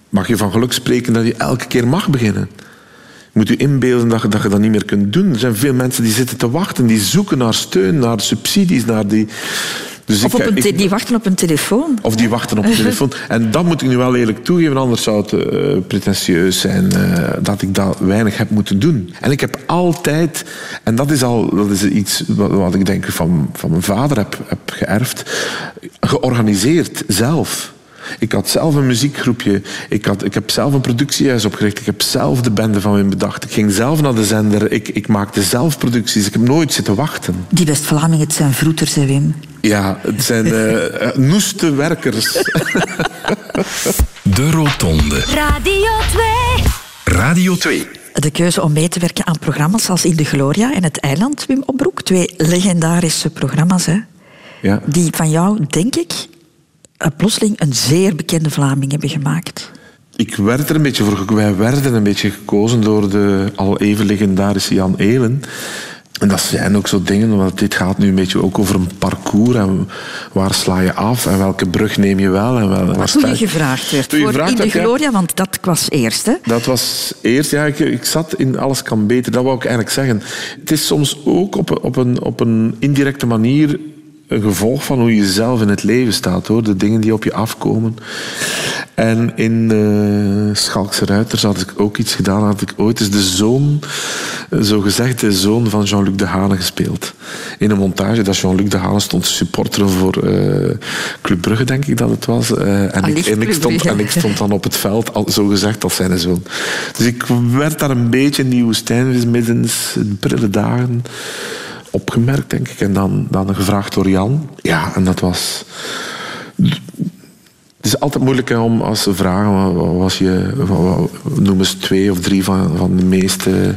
mag je van geluk spreken dat je elke keer mag beginnen. Je moet je inbeelden dat je, dat je dat niet meer kunt doen. Er zijn veel mensen die zitten te wachten, die zoeken naar steun, naar subsidies, naar die... Dus Of ik- op een ik- die wachten op een telefoon. of die wachten op de telefoon. En dat moet ik nu wel eerlijk toegeven, anders zou het eh, pretentieus zijn eh, dat ik dat weinig heb moeten doen. En ik heb altijd, en dat is al dat is iets wat, wat ik denk van, van mijn vader heb, heb geërfd, georganiseerd zelf. Ik had zelf een muziekgroepje. Ik, had, ik heb zelf een productiehuis opgericht. Ik heb zelf de bende van Wim bedacht. Ik ging zelf naar de zender. Ik, ik maakte zelf producties. Ik heb nooit zitten wachten. Die West-Vlamingen, het zijn vroeters, hè, Wim. Ja, het zijn eh, eh, noeste werkers. De Rotonde. Radio 2. Radio 2. De keuze om mee te werken aan programma's als In de Gloria en Het Eiland, Wim Opbroek. Twee legendarische programma's, hè. Ja. Die van jou, denk ik, plotseling een zeer bekende Vlaming hebben gemaakt. Ik werd er een beetje voor... Wij werden een beetje gekozen door de al even legendarische Jan Elen. En dat zijn ook zo dingen, want dit gaat nu een beetje ook over een parcours. En waar sla je af en welke brug neem je wel? En wel, waar sta Toen je gevraagd werd Toen je voor In de ja. Gloria, want dat was eerst, hè. Dat was eerst, ja, ik, ik zat in Alles kan beter, dat wou ik eigenlijk zeggen. Het is soms ook op, op, een, op een indirecte manier een gevolg van hoe je zelf in het leven staat, hoor. De dingen die op je afkomen. En in eh Schalkse Ruiters had ik ook iets gedaan, had ik ooit eens de zoon, eh, zo gezegd, de zoon van Jean-Luc Dehane gespeeld. In een montage dat Jean-Luc Dehane stond te supporteren voor eh, Club Brugge, denk ik dat het was. En, ik, en, stond, en ik stond dan op het veld, al, zo gezegd, als zijn zoon. Dus ik werd daar een beetje in die woestijn, middens in prille dagen, opgemerkt, denk ik. En dan, dan gevraagd door Jan. Ja, en dat was... Het is altijd moeilijk hè, om als ze vragen, wat was je, noem eens twee of drie van, van de meeste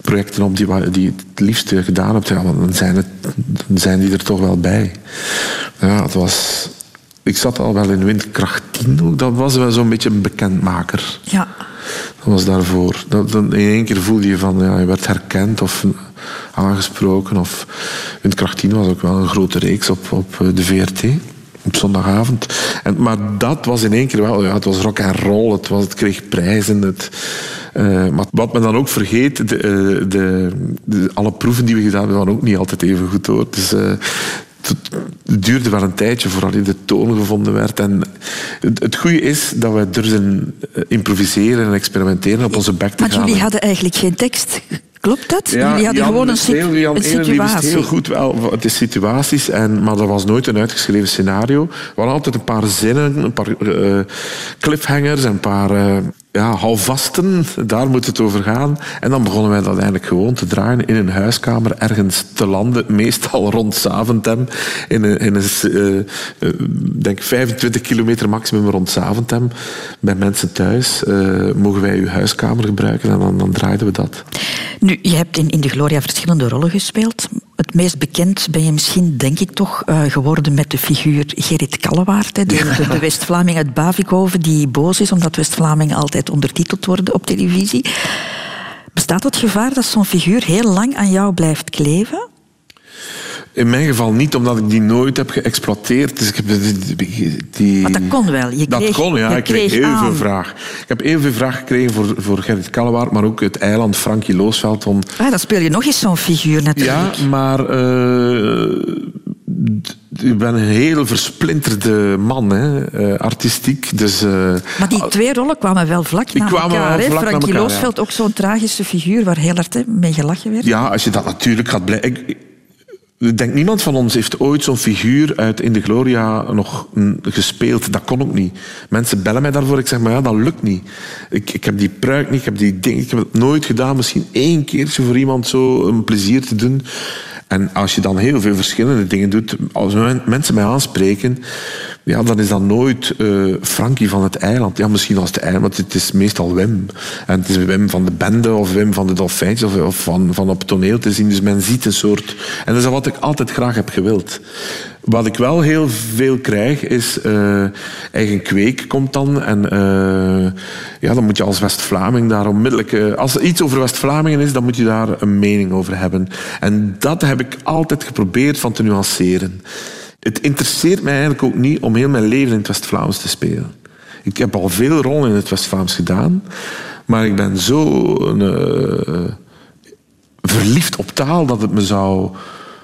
projecten op die, die het liefste gedaan hebt. Ja, dan zijn, het, zijn die er toch wel bij. Ja, het was, ik zat al wel in windkracht 10 ook. Dat was wel zo'n beetje een bekendmaker. Ja. Dat was daarvoor. Dat, in één keer voelde je van, ja, je werd herkend of aangesproken. Of Windkracht 10 was ook wel een grote reeks op, op eh, de VRT. Op zondagavond. En, maar dat was in één keer wel, ja, het was rock en roll, het, was, het kreeg prijzen. Het, eh, maar wat men dan ook vergeet, de, eh, de, de- alle proeven die we gedaan hebben, waren ook niet altijd even goed hoor. Dus, het- het duurde wel een tijdje voordat de toon gevonden werd. En het, het goede is dat we durven eh, improviseren en experimenteren op onze bek te Want gaan. jullie hadden eigenlijk geen tekst. Klopt dat? Ja, jullie hadden Jan gewoon een, heel, Jan een situatie. heel goed wel wat de situaties, en, maar dat was nooit een uitgeschreven scenario. We hadden altijd een paar zinnen, een paar eh, cliffhangers, een paar eh, ja, houvasten. Daar moet het over gaan. En dan begonnen wij dat eigenlijk gewoon te draaien in een huiskamer, ergens te landen, meestal rond Zaventem. In een, in een eh, eh, denk 25 kilometer maximum rond Zaventem. Bij mensen thuis eh, mogen wij uw huiskamer gebruiken en dan, dan draaiden we dat. Nu, je hebt in, in de Gloria verschillende rollen gespeeld. Het meest bekend ben je misschien, denk ik toch, eh, geworden met de figuur Gerrit Kallewaard. De, de, de West-Vlaming uit Bavikhoven die boos is omdat West-Vlamingen altijd ondertiteld worden op televisie. Bestaat het gevaar dat zo'n figuur heel lang aan jou blijft kleven? In mijn geval niet, omdat ik die nooit heb geëxploiteerd. Dus ik heb die, Maar dat kon wel. Je dat kreeg- kon, ja. Ik kreeg heel veel vraag. Ik heb heel veel vraag gekregen voor, voor Gerrit Kallewaard, maar ook het eiland Frankie Loosveld. Om... Ah, dan speel je nog eens zo'n figuur Ja, natuurlijk. maar eh, d- ik ben een heel versplinterde man, hè, eh, artistiek. Dus, eh, Maar die twee rollen kwamen wel vlak na elkaar. wel vlak Frankie elkaar, ja. Loosveld, ook zo'n tragische figuur waar heel hard hè, mee gelachen werd. Ja, als je dat natuurlijk gaat blijven. Denk niemand van ons heeft ooit zo'n figuur uit In de Gloria nog mm, gespeeld. Dat kon ook niet. Mensen bellen mij daarvoor. Ik zeg, maar ja, dat lukt niet. Ik, ik heb die pruik niet, ik heb die dingen, ik heb het nooit gedaan. Misschien één keertje voor iemand zo een plezier te doen. En als je dan heel veel verschillende dingen doet, als men- mensen mij aanspreken, ja, dan is dat nooit eh, Frankie van het eiland. Ja, misschien als het eiland, want het is meestal Wim. En het is Wim van de bende of Wim van de Dolfijntjes of, of van, van op toneel te zien. Dus men ziet een soort... En dat is wat ik altijd graag heb gewild. Wat ik wel heel veel krijg, is eh, eigen kweek komt dan. En eh, ja, dan moet je als West-Vlaming daar onmiddellijk... als er iets over West-Vlamingen is, dan moet je daar een mening over hebben. En dat heb ik altijd geprobeerd van te nuanceren. Het interesseert mij eigenlijk ook niet om heel mijn leven in het West-Vlaams te spelen. Ik heb al veel rollen in het West-Vlaams gedaan, maar ik ben zo eh, verliefd op taal dat het me zou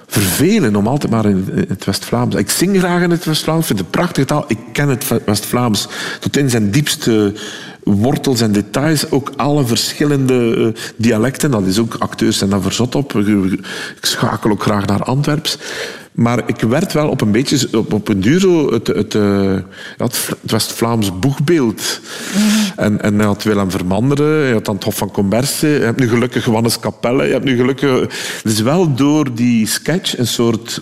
vervelen om altijd maar in in het West-Vlaams. Ik zing graag in het West-Vlaams, vind het een prachtige taal. Ik ken het West-Vlaams tot in zijn diepste wortels en details. Ook alle verschillende eh, dialecten. Dat is ook, acteurs zijn daar verzot op. Ik schakel ook graag naar Antwerps. Maar ik werd wel op een beetje op, op een duur het, het, eh, het, Vla- het West-Vlaams boegbeeld. En, en hij had Willem Vermanderen, je had dan het Hof van Commerce, je hebt nu gelukkig Johannes Capelle, je hebt nu gelukkig... Dus wel door die sketch een soort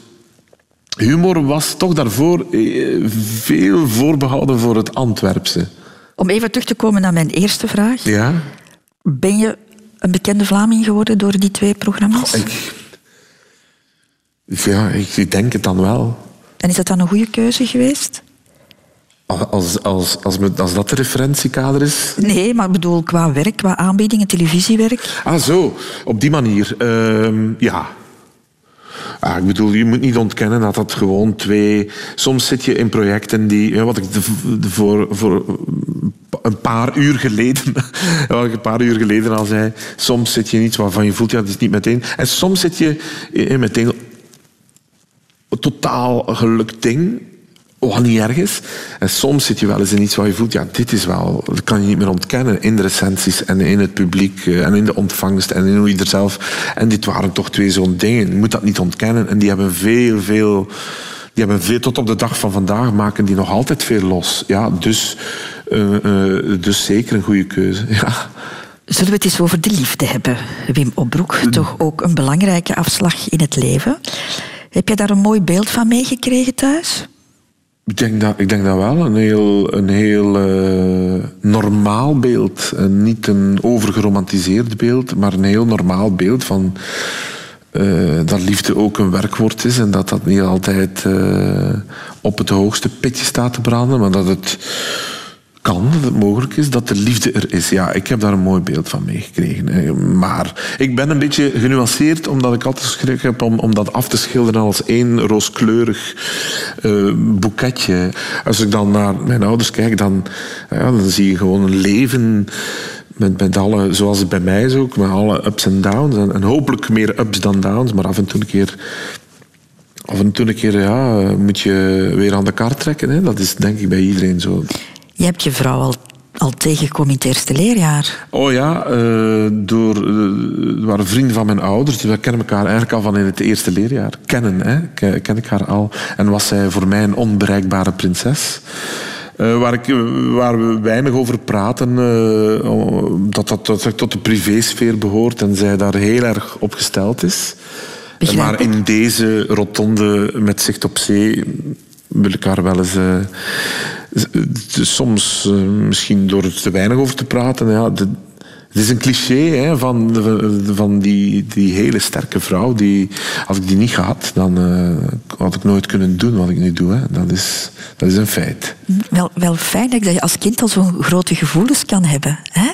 humor was toch daarvoor eh, veel voorbehouden voor het Antwerpse. Om even terug te komen naar mijn eerste vraag. Ja? Ben je een bekende Vlaming geworden door die twee programma's? Ik, ja, ik, ik denk het dan wel. En is dat dan een goede keuze geweest? Als, als, als, als dat de referentiekader is, Nee, maar ik bedoel qua werk, qua aanbiedingen, televisiewerk. Ah, zo. Op die manier. Ehm, ja. Ah, ik bedoel, je moet niet ontkennen dat dat gewoon twee... Soms zit je in projecten die... Ja, wat ik de- de- voor, voor een paar uur geleden... een paar uur geleden al zei. Soms zit je in iets waarvan je voelt, ja, dat is niet meteen... En soms zit je meteen... Een totaal gelukt ding... Wat niet erg is. En soms zit je wel eens in iets waar je voelt, ja, dit is wel, dat kan je niet meer ontkennen in de recensies en in het publiek eh, en in de ontvangst en in hoe je er zelf. En dit waren toch twee zo'n dingen. Je moet dat niet ontkennen. En die hebben veel, veel, die hebben veel, tot op de dag van vandaag maken die nog altijd veel los. Ja, dus, dus zeker een goede keuze. Ja. Zullen we het eens over de liefde hebben, Wim Opbroek? Toch ook een belangrijke afslag in het leven. Heb je daar een mooi beeld van meegekregen thuis? Ik denk dat, ik denk dat wel. Een heel, een heel eh, normaal beeld. En niet een overgeromantiseerd beeld, maar een heel normaal beeld van eh, dat liefde ook een werkwoord is en dat dat niet altijd eh, op het hoogste pitje staat te branden, maar dat het kan, dat het mogelijk is, dat de liefde er is. Ja, ik heb daar een mooi beeld van meegekregen. Maar ik ben een beetje genuanceerd, omdat ik altijd schrik heb om, om dat af te schilderen als één rooskleurig eh, boeketje. Als ik dan naar mijn ouders kijk, dan, ja, dan zie je gewoon een leven met, met alle, zoals het bij mij is ook, met alle ups en downs. En, en hopelijk meer ups dan downs, maar af en toe een keer af en toe een keer ja, moet je weer aan de kaart trekken. Hè. Dat is denk ik bij iedereen zo. Je hebt je vrouw al, al tegengekomen in het eerste leerjaar. Oh ja, uh, door, uh, waren vrienden van mijn ouders. Dus we kennen elkaar eigenlijk al van in het eerste leerjaar. Kennen, hè. Ken ik haar al. En was zij voor mij een onbereikbare prinses. Uh, waar, ik, waar, we weinig over praten, dat, dat, dat tot de privésfeer behoort en zij daar heel erg op gesteld is. Begrijp maar in deze rotonde met zicht op zee wil ik haar wel eens. Uh, soms uh, misschien door er te weinig over te praten. Ja, het is een cliché hè, van, van die, die hele sterke vrouw. Die, als ik die niet gehad, dan uh, had ik nooit kunnen doen wat ik nu doe. Hè. Dat, is, dat is een feit. Wel, wel fijn dat je als kind al zo'n grote gevoelens kan hebben. Hè?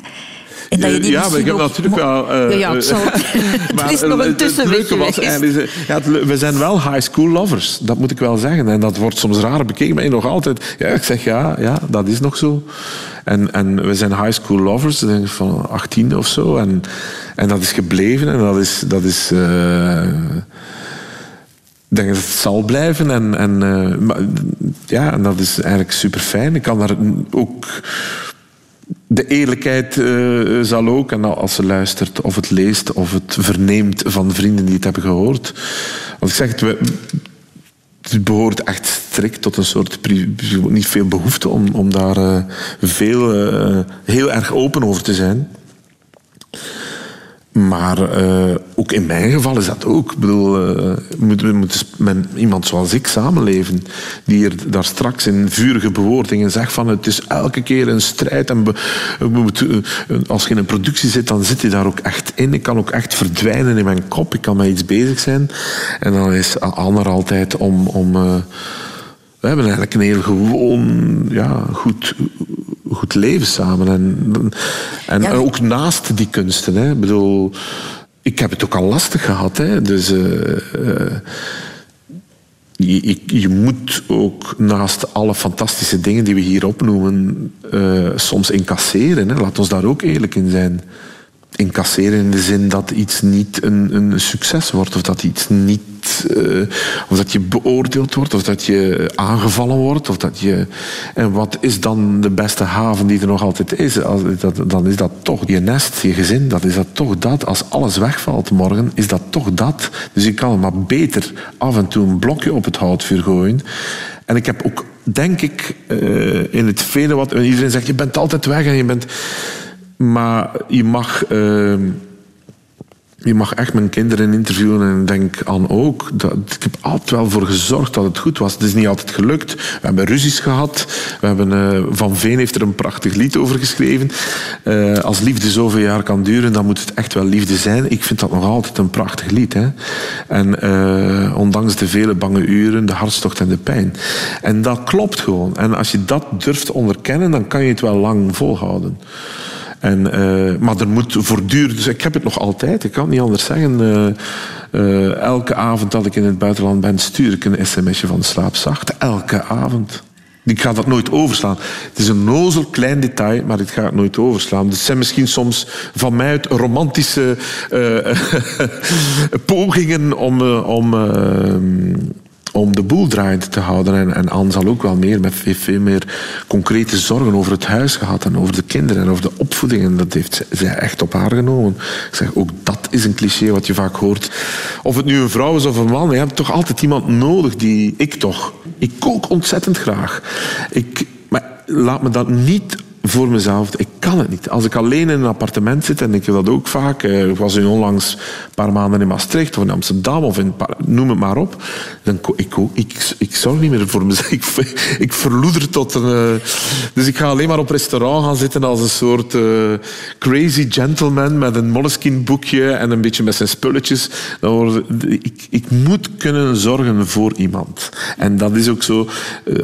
En dat je die ja, maar ik heb natuurlijk wel... Uh, ja, ja, zal... maar, er is nog een tussenweg was, ja, We zijn wel high school lovers, dat moet ik wel zeggen. En dat wordt soms raar bekeken, maar nog altijd... Ja, ik zeg ja, ja, dat is nog zo. En, en we zijn high school lovers, denk van 18 of zo. En, en dat is gebleven en dat is... Dat is uh, ik denk dat het zal blijven. En, en, uh, ja, en dat is eigenlijk super fijn. Ik kan daar ook de eerlijkheid uh, zal ook, en als ze luistert of het leest of het verneemt van vrienden die het hebben gehoord. Want ik zeg het, we, het behoort echt strikt tot een soort. niet veel behoefte om, om daar uh, veel, uh, heel erg open over te zijn. Maar uh, ook in mijn geval is dat ook. Ik bedoel, uh, moeten met iemand zoals ik samenleven, die er daar straks in vurige bewoordingen zegt van het is elke keer een strijd. En uh, als je in een productie zit, dan zit je daar ook echt in. Ik kan ook echt verdwijnen in mijn kop. Ik kan met iets bezig zijn. En dan is Anne altijd om... om we hebben eigenlijk een heel gewoon, ja, goed, goed leven samen. En, en, ook naast die kunsten. Hè. Ik bedoel, ik heb het ook al lastig gehad. Hè. Dus uh, uh, je, je, moet ook naast alle fantastische dingen die we hier opnoemen, uh, soms incasseren. Hè. Laat ons daar ook eerlijk in zijn incasseren in de zin dat iets niet een, een succes wordt, of dat iets niet, uh, of dat je beoordeeld wordt, of dat je aangevallen wordt, of dat je. En wat is dan de beste haven die er nog altijd is? Als, dat, dan is dat toch je nest, je gezin, dat is dat toch dat. Als alles wegvalt morgen, is dat toch dat. Dus je kan maar beter af en toe een blokje op het houtvuur gooien. En ik heb ook, denk ik, uh, in het vele wat iedereen zegt, je bent altijd weg en je bent maar je mag, uh, je mag echt mijn kinderen interviewen en denk aan ook. Dat, ik heb altijd wel voor gezorgd dat het goed was. Het is niet altijd gelukt. We hebben ruzies gehad. We hebben, uh, Van Veen heeft er een prachtig lied over geschreven. Uh, als liefde zoveel jaar kan duren, dan moet het echt wel liefde zijn. Ik vind dat nog altijd een prachtig lied. Hè? En uh, ondanks de vele bange uren, de hartstocht en de pijn. En dat klopt gewoon. En als je dat durft onderkennen, dan kan je het wel lang volhouden. En, uh, maar er moet voortdurend... Dus ik heb het nog altijd, ik kan niet anders zeggen. Uh, uh, elke avond dat ik in het buitenland ben, stuur ik een sms'je van slaapzacht. Elke avond. Ik ga dat nooit overslaan. Het is een nozel klein detail, maar ik ga het nooit overslaan. Dus het zijn misschien soms van mij uit romantische pogingen om... om om de boel draaiend te houden. En, en Anne zal ook wel meer met veel meer concrete zorgen over het huis gehad en over de kinderen en over de opvoeding. En dat heeft zij echt op haar genomen. Ik zeg, ook dat is een cliché wat je vaak hoort. Of het nu een vrouw is of een man, je hebt toch altijd iemand nodig die... Ik toch. Ik kook ontzettend graag. Ik, maar laat me dat niet voor mezelf. Ik kan het niet. Als ik alleen in een appartement zit, en ik heb dat ook vaak. Eh, ik was onlangs een paar maanden in Maastricht of in Amsterdam of in, noem het maar op. Dan, ik, ik, ik zorg niet meer voor mezelf. Ik, ik verloeder tot een... Uh, dus ik ga alleen maar op restaurant gaan zitten als een soort uh, crazy gentleman met een moleskin boekje en een beetje met zijn spulletjes. Dan ik, ik moet kunnen zorgen voor iemand. En dat is ook zo.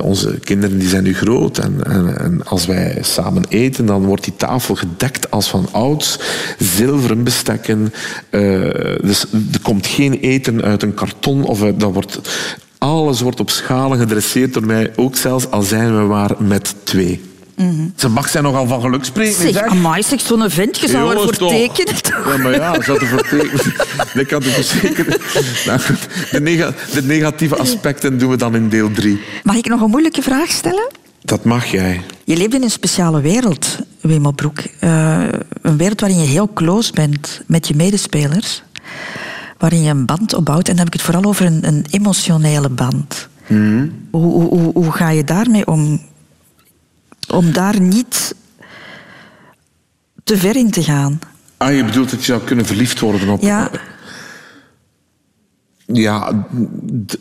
onze kinderen die zijn nu groot en, en, en als wij samen eten, dan wordt die tafel gedekt als van ouds. Zilveren bestekken. Uh, dus er komt geen eten uit een karton. Of dat wordt, alles wordt op schalen gedresseerd door mij. Ook zelfs al zijn we maar met twee. Ze mag zijn nogal van geluk spreken. Zeg, zeg. amai, zeg, zo'n vent, je zou ervoor toch. tekenen. Ja, maar ja, ze had ervoor tekenen. Ik kan het verzekeren. Nou de, nega- de negatieve aspecten doen we dan in deel 3. Mag ik nog een moeilijke vraag stellen? Dat mag jij. Je leeft in een speciale wereld, Wim Opbroek. Eh, een wereld waarin je heel close bent met je medespelers. Waarin je een band opbouwt. En dan heb ik het vooral over een, een emotionele band. Hoe, hoe, hoe, hoe ga je daarmee om? Om daar niet te ver in te gaan. Ah, je bedoelt dat je zou kunnen verliefd worden op... Ja, Ja,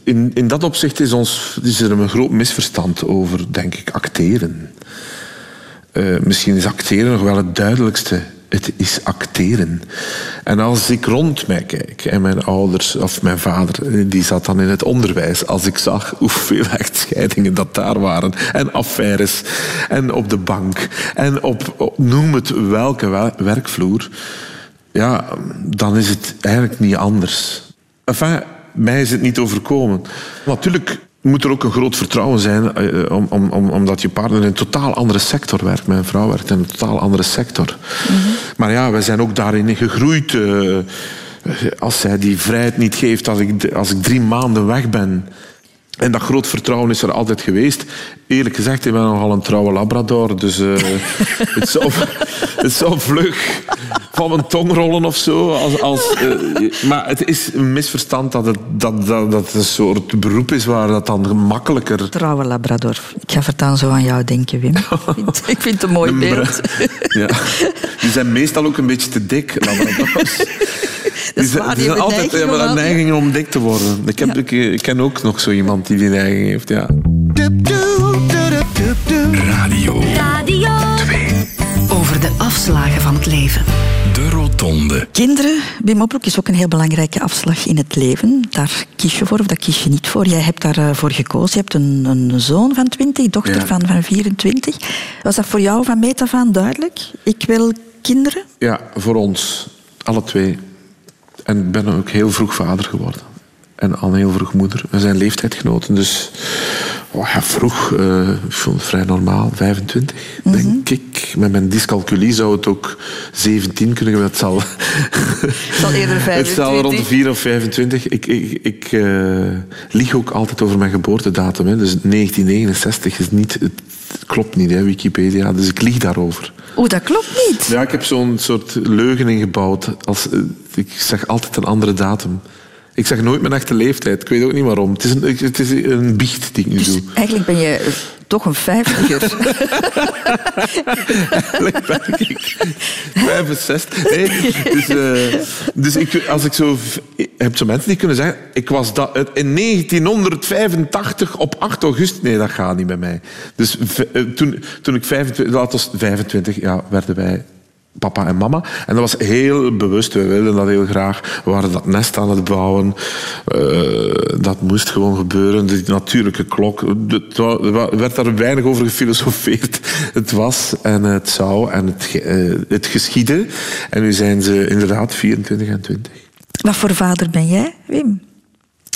in, in dat opzicht is, ons, is er een groot misverstand over, denk ik, acteren. Eh, misschien is acteren nog wel het duidelijkste. Het is acteren. En als ik rond mij kijk, en mijn ouders, of mijn vader, eh, die zat dan in het onderwijs. Als ik zag hoeveel echtscheidingen dat daar waren, en affaires, en op de bank, en op, noem het welke wel- werkvloer, ja, dan is het eigenlijk niet anders. Enfin, mij is het niet overkomen. Natuurlijk moet er ook een groot vertrouwen zijn, eh, om, om, om, omdat je partner in een totaal andere sector werkt. Mijn vrouw werkt in een totaal andere sector. Maar ja, wij zijn ook daarin gegroeid. eh, als zij die vrijheid niet geeft, als ik, als ik drie maanden weg ben. En dat groot vertrouwen is er altijd geweest. Eerlijk gezegd, ik ben nogal een trouwe labrador. Dus eh, het, zou, het zou vlug van mijn tong rollen of zo. Als, als, eh, maar het is een misverstand dat het, dat, dat, dat het een soort beroep is waar dat dan gemakkelijker... trouwe labrador. Ik ga voortaan zo aan jou denken, Wim. Ik vind, ik vind het een mooi Een beeld. Ja. Die zijn meestal ook een beetje te dik, labradors. Die zijn, waar, die altijd neiging neiging om dik te worden. Ik, heb, ik, ik ken ook nog zo iemand die die neiging heeft, ja. Radio Radio. Over de afslagen van het leven. De Rotonde. Kinderen, Wim Opbroek, is ook een heel belangrijke afslag in het leven. Daar kies je voor of daar kies je niet voor. Jij hebt daarvoor gekozen. Je hebt een, een zoon van 20, dochter Ja. van, van 24. Was dat voor jou van meet af aan duidelijk? Ik wil kinderen? Ja, voor ons. Alle twee. En ik ben ook heel vroeg vader geworden. En al heel vroeg moeder. We zijn leeftijdgenoten, dus oh ja, vroeg, eh, ik vond het vrij normaal, 25, denk ik. Met mijn dyscalculie zou het ook 17 kunnen, maar het zal, zal eerder het zal rond de 4 of 25. Ik, ik, ik eh, lieg ook altijd over mijn geboortedatum. Hè. Dus 1969 is niet, het klopt niet, hè, Wikipedia. Dus ik lieg daarover. Oeh, dat klopt niet. Ja, ik heb zo'n soort leugen ingebouwd. Als, eh, ik zeg altijd een andere datum. Ik zeg nooit mijn echte leeftijd. Ik weet ook niet waarom. Het is een, het is een biecht die ik nu Dus doe. eigenlijk ben je toch een vijftiger. Eigenlijk ben ik 65. Nee, dus eh, dus ik, als ik zo... Je hebt zo mensen die kunnen zeggen... Ik was dat, in 1985 op 8 augustus... Nee, dat gaat niet bij mij. Dus eh, toen, toen ik 25... Dat was 25, ja, werden wij papa en mama. En dat was heel bewust. We wilden dat heel graag. We waren dat nest aan het bouwen. Eh, dat moest gewoon gebeuren. De natuurlijke klok. Er werd daar weinig over gefilosofeerd. Het was en het zou en het, eh, het geschiedde. En nu zijn ze inderdaad 24 en 20. Wat voor vader ben jij, Wim?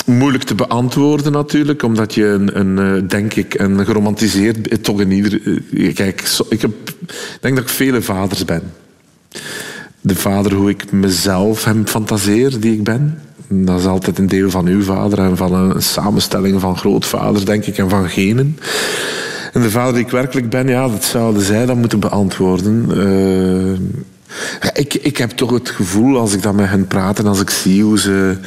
Moeilijk te beantwoorden natuurlijk, omdat je een, een eh, denk ik, een geromantiseerd, toch in ieder... Kijk, ik heb, ik denk dat ik vele vaders ben. De vader hoe ik mezelf hem fantaseer, die ik ben. Dat is altijd een deel van uw vader en van een samenstelling van grootvaders, denk ik, en van genen. En de vader die ik werkelijk ben, ja, dat zouden zij dan moeten beantwoorden. Eh, ik, ik heb toch het gevoel, als ik dan met hen praat en als ik zie hoe ze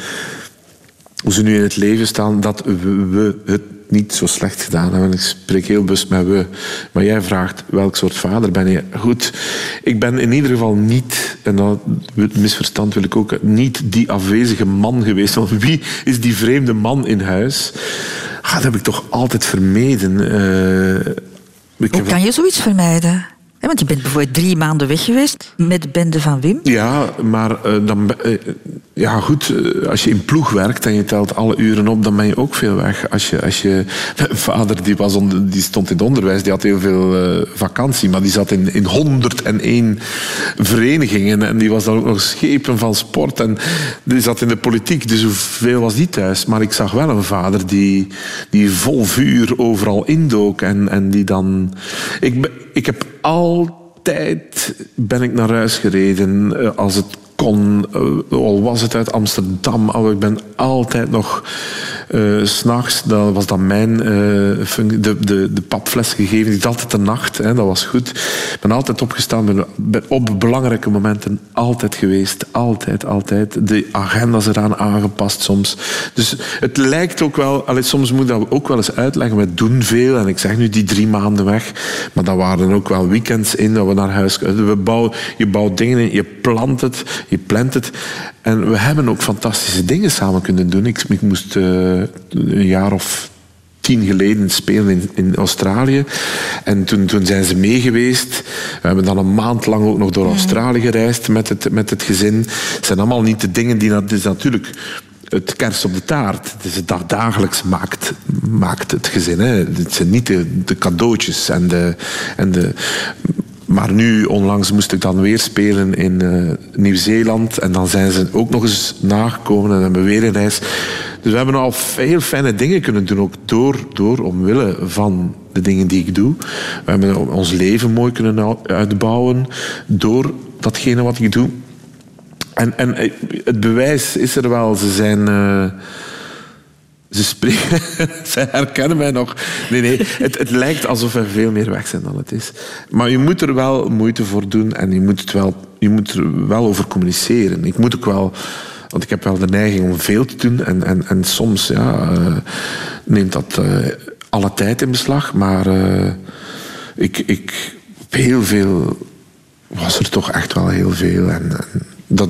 hoe ze nu in het leven staan, dat we, we het niet zo slecht gedaan hebben. Ik spreek heel bewust met we. Maar jij vraagt, welk soort vader ben je? Goed, ik ben in ieder geval niet, en dat misverstand wil ik ook, niet die afwezige man geweest. Want wie is die vreemde man in huis? Ah, dat heb ik toch altijd vermeden. Eh, Hoe kan je zoiets vermijden? Want je bent bijvoorbeeld drie maanden weg geweest met de bende van Wim. Ja, maar eh, dan, eh, ja, goed, eh, als je in ploeg werkt en je telt alle uren op, dan ben je ook veel weg. Als je, als je, mijn vader die was die stond in het onderwijs, die had heel veel vakantie, maar die zat in, in 101 verenigingen en die was dan ook nog schepen van sport en die zat in de politiek, dus hoeveel was die thuis? Maar ik zag wel een vader die, die vol vuur overal indook en, en die dan... Ik, ik heb altijd ben ik naar huis gereden eh, als het kon. eh, al was het uit Amsterdam. al ik ben altijd nog eh, s s'nachts, dat was dan mijn eh, de, de, de papfles gegeven. Altijd de nacht, hè, dat was goed. Ik ben altijd opgestaan, ben, op belangrijke momenten altijd geweest. Altijd, altijd. De agenda's eraan aangepast soms. Dus het lijkt ook wel, allee, soms moet dat ook wel eens uitleggen. We doen veel en ik zeg nu die drie maanden weg. Maar dat waren ook wel weekends in dat we naar huis we bouwen, Je bouwt dingen in, je plant het, je plant het. En we hebben ook fantastische dingen samen kunnen doen. Ik, ik moest eh, een jaar of tien geleden spelen in, in Australië. En toen, toen zijn ze mee geweest. We hebben dan een maand lang ook nog door Australië gereisd met het, met het gezin. Het zijn allemaal niet de dingen die... Dat is natuurlijk het kers op de taart. Het is het dat dagelijks maakt, maakt het gezin. Hè. Het zijn niet de, de cadeautjes en de... En de maar nu, onlangs, moest ik dan weer spelen in eh, Nieuw-Zeeland. En dan zijn ze ook nog eens nagekomen en hebben we weer een reis. Dus we hebben al heel fijne dingen kunnen doen, ook door, door omwille van de dingen die ik doe. We hebben ons leven mooi kunnen uitbouwen door datgene wat ik doe. En, en eh, het bewijs is er wel. Ze zijn... eh, ze spreken, ze herkennen mij nog. Nee, nee, het, het lijkt alsof we veel meer weg zijn dan het is. Maar je moet er wel moeite voor doen en je moet, het wel, je moet er wel over communiceren. Ik moet ook wel, want ik heb wel de neiging om veel te doen en, en, en soms ja, eh, neemt dat eh, alle tijd in beslag. Maar eh, ik, ik, heel veel was er toch echt wel heel veel. En dat,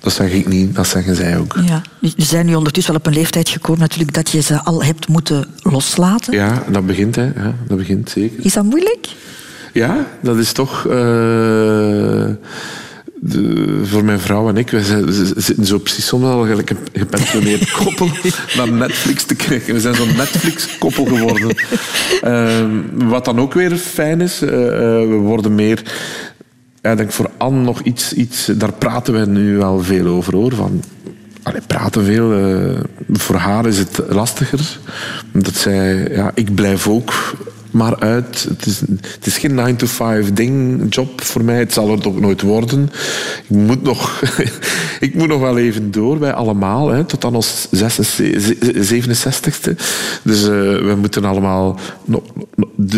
dat zeg ik niet, dat zeggen zij ook. Ja. Je zijn nu ondertussen wel op een leeftijd gekomen natuurlijk dat je ze al hebt moeten loslaten. Ja, dat begint, hè. Ja, dat begint zeker. Is dat moeilijk? Ja, dat is toch... eh, de- voor mijn vrouw en ik, we zitten zo precies soms al gelijk een gepensioneerd koppel naar Netflix te kijken. We zijn zo'n Netflix-koppel geworden. Ehm, wat dan ook weer fijn is, eh, eh, we worden meer... Ja, denk voor Anne nog iets, iets... Daar praten we nu wel veel over, hoor. Van, praten veel. eh, voor haar is het lastiger. Dat zij... Ja, ik blijf ook maar uit. Het is, het is geen 9-to-5 ding, job voor mij. Het zal het ook nooit worden. Ik moet nog, ik moet nog wel even door, wij allemaal. Hè, tot aan ons 67ste. Dus eh, we moeten allemaal...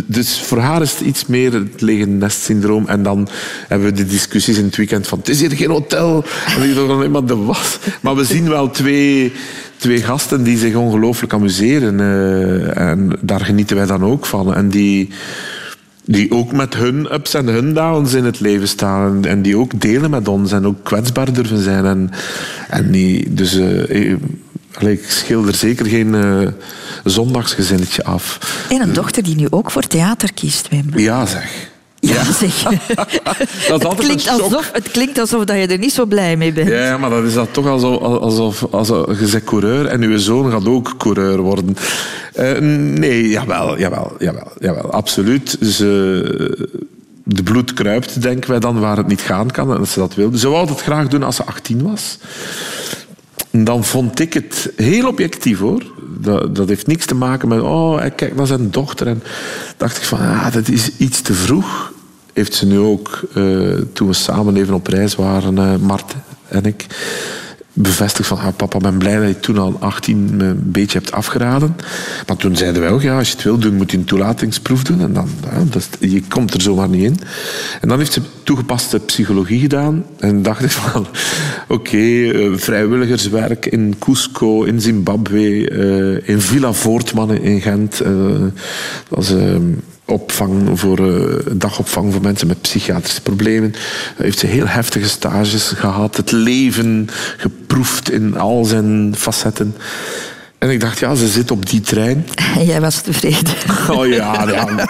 dus voor haar is het iets meer het lege nest-syndroom. En dan hebben we de discussies in het weekend van... Het is hier geen hotel. En ik dacht alleen maar de was. Maar we zien wel twee twee gasten die zich ongelooflijk amuseren. eh, en daar genieten wij dan ook van. En die, die ook met hun ups en hun downs in het leven staan. En, en die ook delen met ons en ook kwetsbaar durven zijn. En, en die, dus eh, ik, allee, ik schilder zeker geen eh, zondagsgezinnetje af. En een dochter die nu ook voor theater kiest, Wim. Ja, zeg. Ja, zeg. Dat het, klinkt alsof, het klinkt alsof dat je er niet zo blij mee bent. Ja, maar dat is dat toch alsof, alsof, alsof je zegt coureur en uw zoon gaat ook coureur worden. Eh, nee, jawel, jawel, jawel, jawel, absoluut. Eh, de bloed kruipt, denken wij dan, waar het niet gaan kan. En dat ze dat wilde. Ze wou het graag doen als ze 18 was. Dan vond ik het heel objectief hoor. Dat, dat heeft niks te maken met, oh, hij kijkt naar zijn dochter. En dacht ik van, ah, dat is iets te vroeg. Heeft ze nu ook, eh, toen we samen even op reis waren, eh Mart en ik, bevestigd van, ah, papa, ben blij dat je toen al 18 me een beetje hebt afgeraden. Maar toen zeiden wij ook, ja, als je het wil doen, moet je een toelatingsproef doen. En dan, je komt er zomaar niet in. En dan heeft ze toegepaste psychologie gedaan. En dacht ik van, oké, eh, vrijwilligerswerk in Cusco, in Zimbabwe, in Villa Voortmannen in Gent. dat is... opvang voor, eh, dagopvang voor mensen met psychiatrische problemen. Heeft ze heel heftige stages gehad. Het leven geproefd in al zijn facetten. En ik dacht, ja, ze zit op die trein. En jij was tevreden. Oh ja, ja.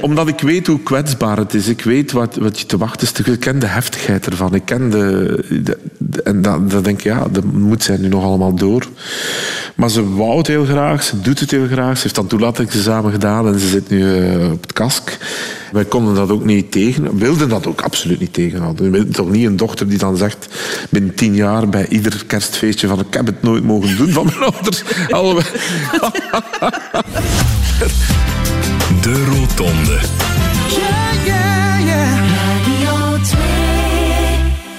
Omdat ik weet hoe kwetsbaar het is. Ik weet wat, wat je te wachten is. Ik ken de heftigheid ervan. Ik ken de... de- de- en dan, dan denk ik, ja, dat moet zij nu nog allemaal door. Maar ze wou het heel graag. Ze doet het heel graag. Ze heeft dan toelatingsexamen gedaan en ze zit nu eh, op het kask. Wij konden dat ook niet tegen. Wilden dat ook absoluut niet tegenhouden. We wilden toch niet een dochter die dan zegt binnen tien jaar bij ieder kerstfeestje van ik heb het nooit mogen doen van mijn ouders. Allebei. De Rotonde. Radio 2.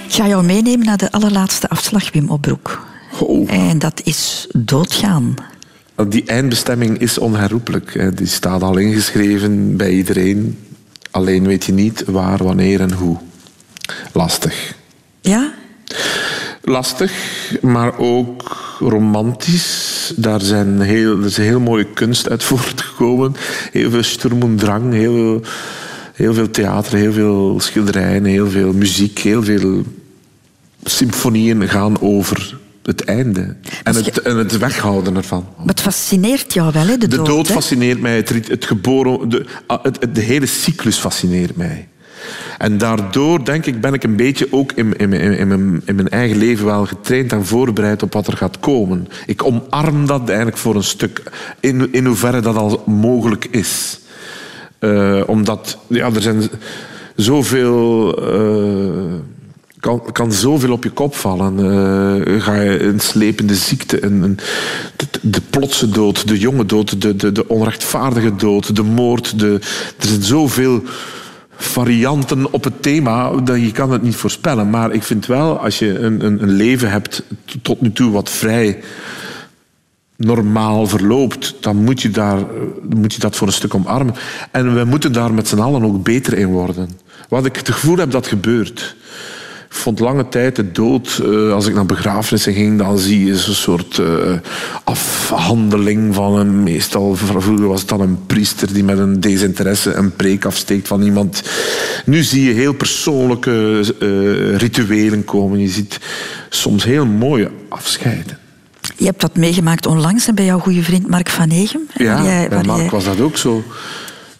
Ik ga jou meenemen naar de allerlaatste afslag, Wim Opbroek. Oh. En dat is doodgaan. Die eindbestemming is onherroepelijk. Die staat al ingeschreven bij iedereen. Alleen weet je niet waar, wanneer en hoe. Lastig. Ja? Lastig, maar ook romantisch. Daar zijn heel, er is een heel mooie kunst uit voortgekomen. Heel veel sturm und drang, heel veel, heel veel theater, heel veel schilderijen, heel veel muziek, heel veel symfonieën gaan over het einde. En het, en het weghouden ervan. Maar het fascineert jou wel, hè, de, De dood. dood hè? fascineert mij, het, het geboren, de, ah, het, het- de hele cyclus fascineert mij. En daardoor, denk ik, ben ik een beetje ook in, in, in, mijn, in mijn eigen leven wel getraind en voorbereid op wat er gaat komen. Ik omarm dat eigenlijk voor een stuk, in, in hoeverre dat al mogelijk is. Eh, omdat ja, er zijn zoveel. eh kan, kan zoveel op je kop vallen. Eh, ga je een slepende ziekte, een, een, de, de plotse dood, de jonge dood, de, de, de onrechtvaardige dood, de moord. De, er zijn zoveel varianten op het thema je kan het niet voorspellen. Maar ik vind wel, als je een, een, een leven hebt tot nu toe wat vrij normaal verloopt, dan moet je, daar, moet je dat voor een stuk omarmen. En we moeten daar met z'n allen ook beter in worden. Wat ik het gevoel heb dat gebeurt. Ik vond lange tijd de dood, eh, als ik naar begrafenissen ging, dan zie je zo'n soort eh, afhandeling van een, meestal, vroeger was het dan een priester die met een desinteresse een preek afsteekt van iemand. Nu zie je heel persoonlijke eh, rituelen komen. Je ziet soms heel mooie afscheiden. Je hebt dat meegemaakt onlangs bij jouw goede vriend Mark van Egem. Ja, jij- bij Mark jij- was dat ook zo.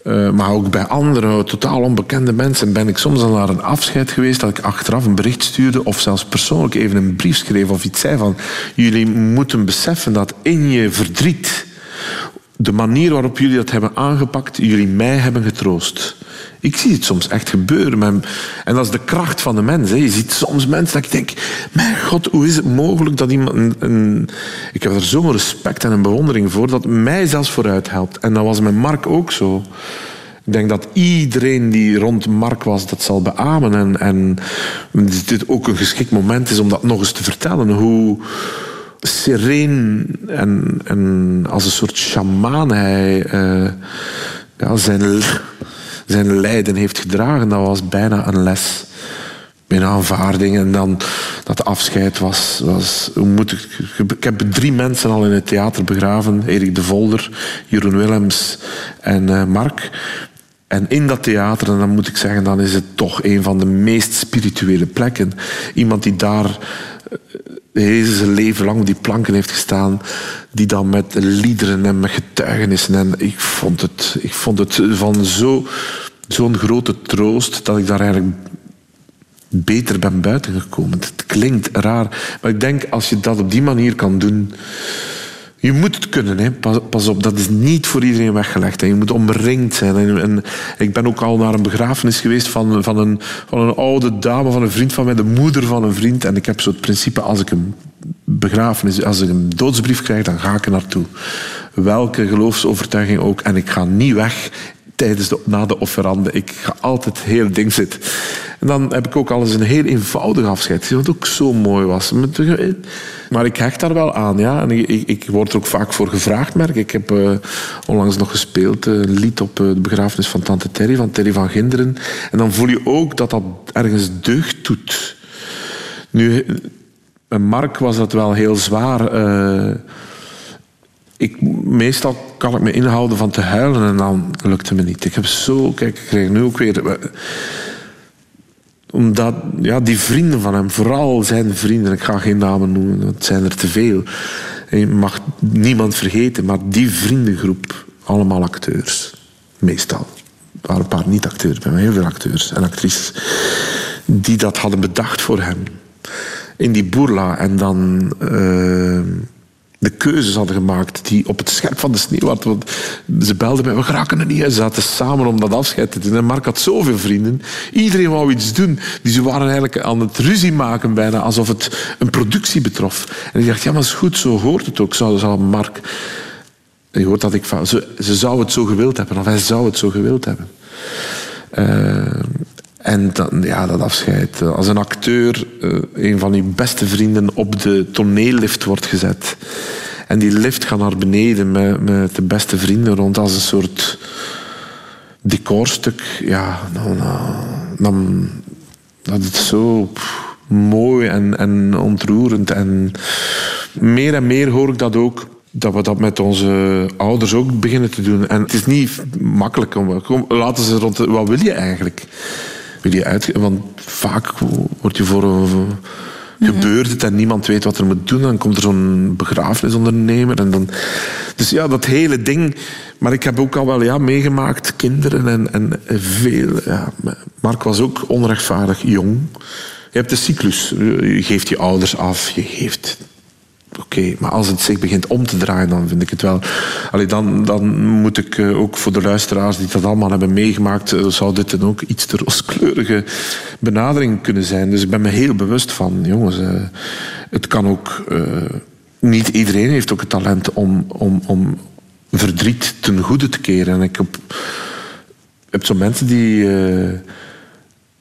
Eh, maar ook bij andere, totaal onbekende mensen, ben ik soms al naar een afscheid geweest dat ik achteraf een bericht stuurde of zelfs persoonlijk even een brief schreef of iets zei van jullie moeten beseffen dat in je verdriet de manier waarop jullie dat hebben aangepakt, jullie mij hebben getroost. Ik zie het soms echt gebeuren. En dat is de kracht van de mens. Hè. Je ziet soms mensen dat ik denk... Mijn god, hoe is het mogelijk dat iemand... Een- Ik heb er zo'n respect en een bewondering voor... dat mij zelfs vooruit helpt. En dat was met Mark ook zo. Ik denk dat iedereen die rond Mark was dat zal beamen. En, en dit ook een geschikt moment is om dat nog eens te vertellen. Hoe sereen en, en als een soort sjamaan hij eh, ja, zijn, zijn lijden heeft gedragen. Dat was bijna een les in aanvaarding. En dan dat afscheid was... was hoe moet ik, ik heb drie mensen al in het theater begraven. Erik de Volder, Jeroen Willems en eh, Mark. En in dat theater, en dan moet ik zeggen, dan is het toch een van de meest spirituele plekken. Iemand die daar heel zijn leven lang op die planken heeft gestaan, die dan met liederen en met getuigenissen. En ik vond het, ik vond het van zo, zo'n grote troost dat ik daar eigenlijk beter ben buiten gekomen. Het klinkt raar, maar ik denk als je dat op die manier kan doen. Je moet het kunnen, hè. Pas, op, dat is niet voor iedereen weggelegd. Hè. Je moet omringd zijn. En, en ik ben ook al naar een begrafenis geweest van, van, een, van een oude dame, van een vriend van mij, de moeder van een vriend. En ik heb zo het principe, als ik een begrafenis, als ik een doodsbrief krijg, dan ga ik er naartoe. Welke geloofsovertuiging ook. En ik ga niet weg tijdens de, na de offerande. Ik ga altijd heel ding zitten. En dan heb ik ook al eens een heel eenvoudig afscheid wat ook zo mooi was. De- Maar ik hecht daar wel aan, ja. En ik, ik, word er ook vaak voor gevraagd, merk ik. Heb eh, onlangs nog gespeeld, eh, een lied op eh, de begrafenis van tante Terry, van Terry van Ginderen. En dan voel je ook dat dat ergens deugd doet. Nu, Mark was dat wel heel zwaar. Meestal kan ik me inhouden van te huilen en dan lukt het me niet. Ik heb zo, kijk, ik krijg nu ook weer. eh, Omdat ja, die vrienden van hem, vooral zijn vrienden, ik ga geen namen noemen, het zijn er te veel. Je mag niemand vergeten, maar die vriendengroep, allemaal acteurs. Meestal. Er waren een paar niet-acteurs, bij mij heel veel acteurs en actrices. Die dat hadden bedacht voor hem. In die boerla. En dan eh, de keuzes hadden gemaakt die op het scherp van de sneeuw hadden. Want ze belden mij, we geraken er niet. En ze zaten samen om dat afscheid te doen. En Mark had zoveel vrienden. Iedereen wou iets doen. Die ze waren eigenlijk aan het ruzie maken bijna. Alsof het een productie betrof. En ik dacht, ja, maar is goed, zo hoort het ook. Zou, zou Mark... Je hoort dat ik... Ze, ze zou het zo gewild hebben. Of hij zou het zo gewild hebben. Eh, en dan, ja, dat afscheid. Als een acteur, eh, een van uw beste vrienden, op de toneellift wordt gezet. En die lift gaat naar beneden met, met de beste vrienden rond als een soort decorstuk. Ja, dan, dan, dan dat is zo mooi en, en ontroerend. En meer en meer hoor ik dat ook dat we dat met onze ouders ook beginnen te doen. En het is niet makkelijk. Om, laten ze rond. Wat wil je eigenlijk? Uit, want vaak word je voor een gebeurt het en niemand weet wat er moet doen. Dan komt er zo'n begrafenisondernemer. En dan, dus ja, dat hele ding. Maar ik heb ook al wel ja, meegemaakt, kinderen en, en veel. Ja. Mark was ook onrechtvaardig jong. Je hebt de cyclus. Je geeft je ouders af, je geeft oké. Maar als het zich begint om te draaien, dan vind ik het wel... Allee, dan, dan moet ik eh, ook voor de luisteraars die dat allemaal hebben meegemaakt... Eh, zou dit dan ook iets te rooskleurige benadering kunnen zijn. Dus ik ben me heel bewust van... Jongens, uh, het kan ook... Niet iedereen heeft ook het talent om, om, om verdriet ten goede te keren. En ik heb zo mensen die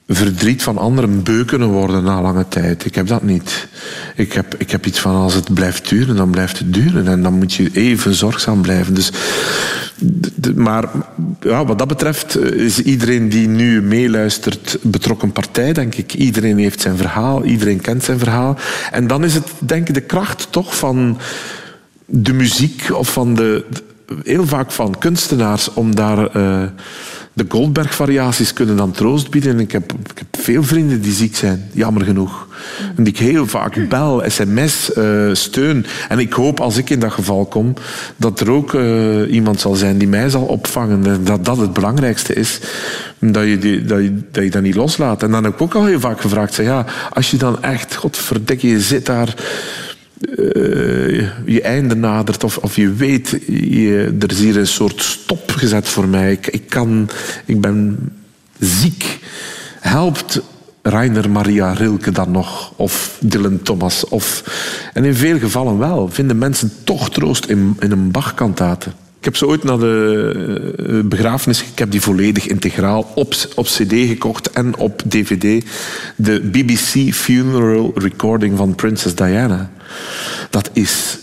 verdriet van anderen beu kunnen worden na lange tijd. Ik heb dat niet. Ik heb, ik heb iets van als het blijft duren, dan blijft het duren. En dan moet je even zorgzaam blijven. Dus, maar ja, wat dat betreft eh, is iedereen die nu meeluistert betrokken partij, denk ik. Iedereen heeft zijn verhaal, iedereen kent zijn verhaal. En dan is het, denk ik, de kracht toch van de muziek of van de, heel vaak van kunstenaars om daar... Uh, de Goldberg-variaties kunnen dan troost bieden. Ik heb, ik heb, veel vrienden die ziek zijn, jammer genoeg. En die ik heel vaak bel, sms, uh, steun. En ik hoop als ik in dat geval kom, dat er ook uh, iemand zal zijn die mij zal opvangen. Dat dat het belangrijkste is. Dat je, die, dat, je, dat je dat niet loslaat. En dan heb ik ook al heel vaak gevraagd, zeg, ja, als je dan echt, godverdikke, je zit daar uh, je einde nadert of, of je weet, je, er is hier een soort stop gezet voor mij. Ik, ik, kan, ik ben ziek. Helpt Rainer Maria Rilke dan nog? Of Dylan Thomas? Of, en in veel gevallen wel. Vinden mensen toch troost in, in een Bach-kantate. Ik heb ze ooit naar de eh, begrafenis... Ik heb die volledig integraal op, op cd gekocht en op dvd. De BBC Funeral Recording van Princess Diana. Dat is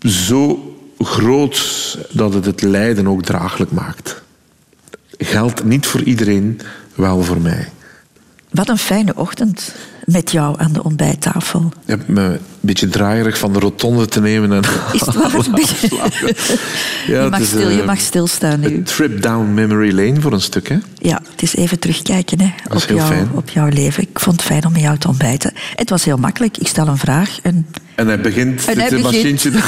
zo groot dat het het lijden ook draaglijk maakt. Geldt niet voor iedereen, wel voor mij. Wat een fijne ochtend met jou aan de ontbijttafel. Je hebt me een beetje draaierig van de rotonde te nemen. En is het waar? ja, je, mag stil, je mag stilstaan nu. Een trip down memory lane voor een stuk, hè? Ja, het is even terugkijken hè, op, jou, op jouw leven. Ik vond het fijn om met jou te ontbijten. Het was heel makkelijk. Ik stel een vraag en... En hij begint, en dit machientje...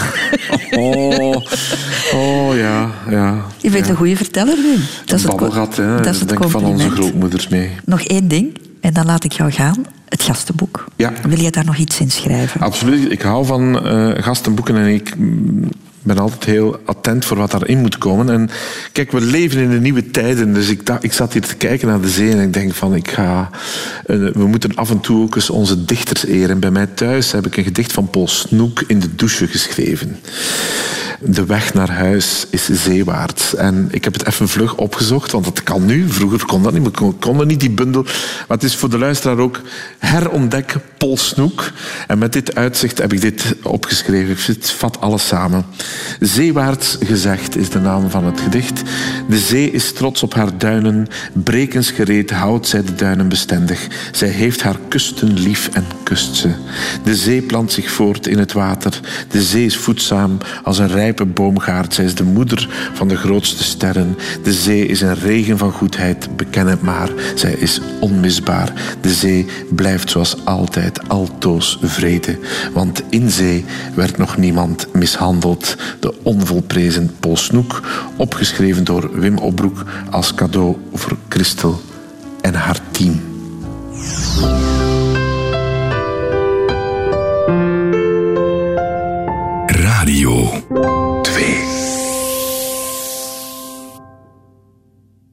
Oh, oh, ja, ja. Je bent ja. een goede verteller, nu. Dat is het, babbelgat, hè. Dat is het denk van onze grootmoeders mee. Nog één ding, en dan laat ik jou gaan. Het gastenboek. Ja. Wil je daar nog iets in schrijven? Absoluut. Ik hou van uh, gastenboeken en ik ben altijd heel attent voor wat daarin moet komen. En kijk, we leven in de nieuwe tijden. Dus ik, dacht, ik zat hier te kijken naar de zee en ik denk van, ik ga... Uh, we moeten af en toe ook eens onze dichters eren. Bij mij thuis heb ik een gedicht van Paul Snoek in de douche geschreven. De weg naar huis is zeewaarts. En ik heb het even vlug opgezocht, want dat kan nu. Vroeger kon dat niet, we konden niet die bundel. Maar het is voor de luisteraar ook herontdek Paul Snoek. En met dit uitzicht heb ik dit opgeschreven. Het vat alles samen. Zeewaarts gezegd is de naam van het gedicht. De zee is trots op haar duinen. Brekensgereed houdt zij de duinen bestendig. Zij heeft haar kusten lief en kust ze. De zee plant zich voort in het water. De zee is voedzaam als een rijpe boomgaard. Zij is de moeder van de grootste sterren. De zee is een regen van goedheid, beken het maar. Zij is onmisbaar. De zee blijft zoals altijd altoos vrede. Want in zee werd nog niemand mishandeld. De onvolprezen Paul Snoek, opgeschreven door Wim Opbroek als cadeau voor Christel en haar team. Radio 2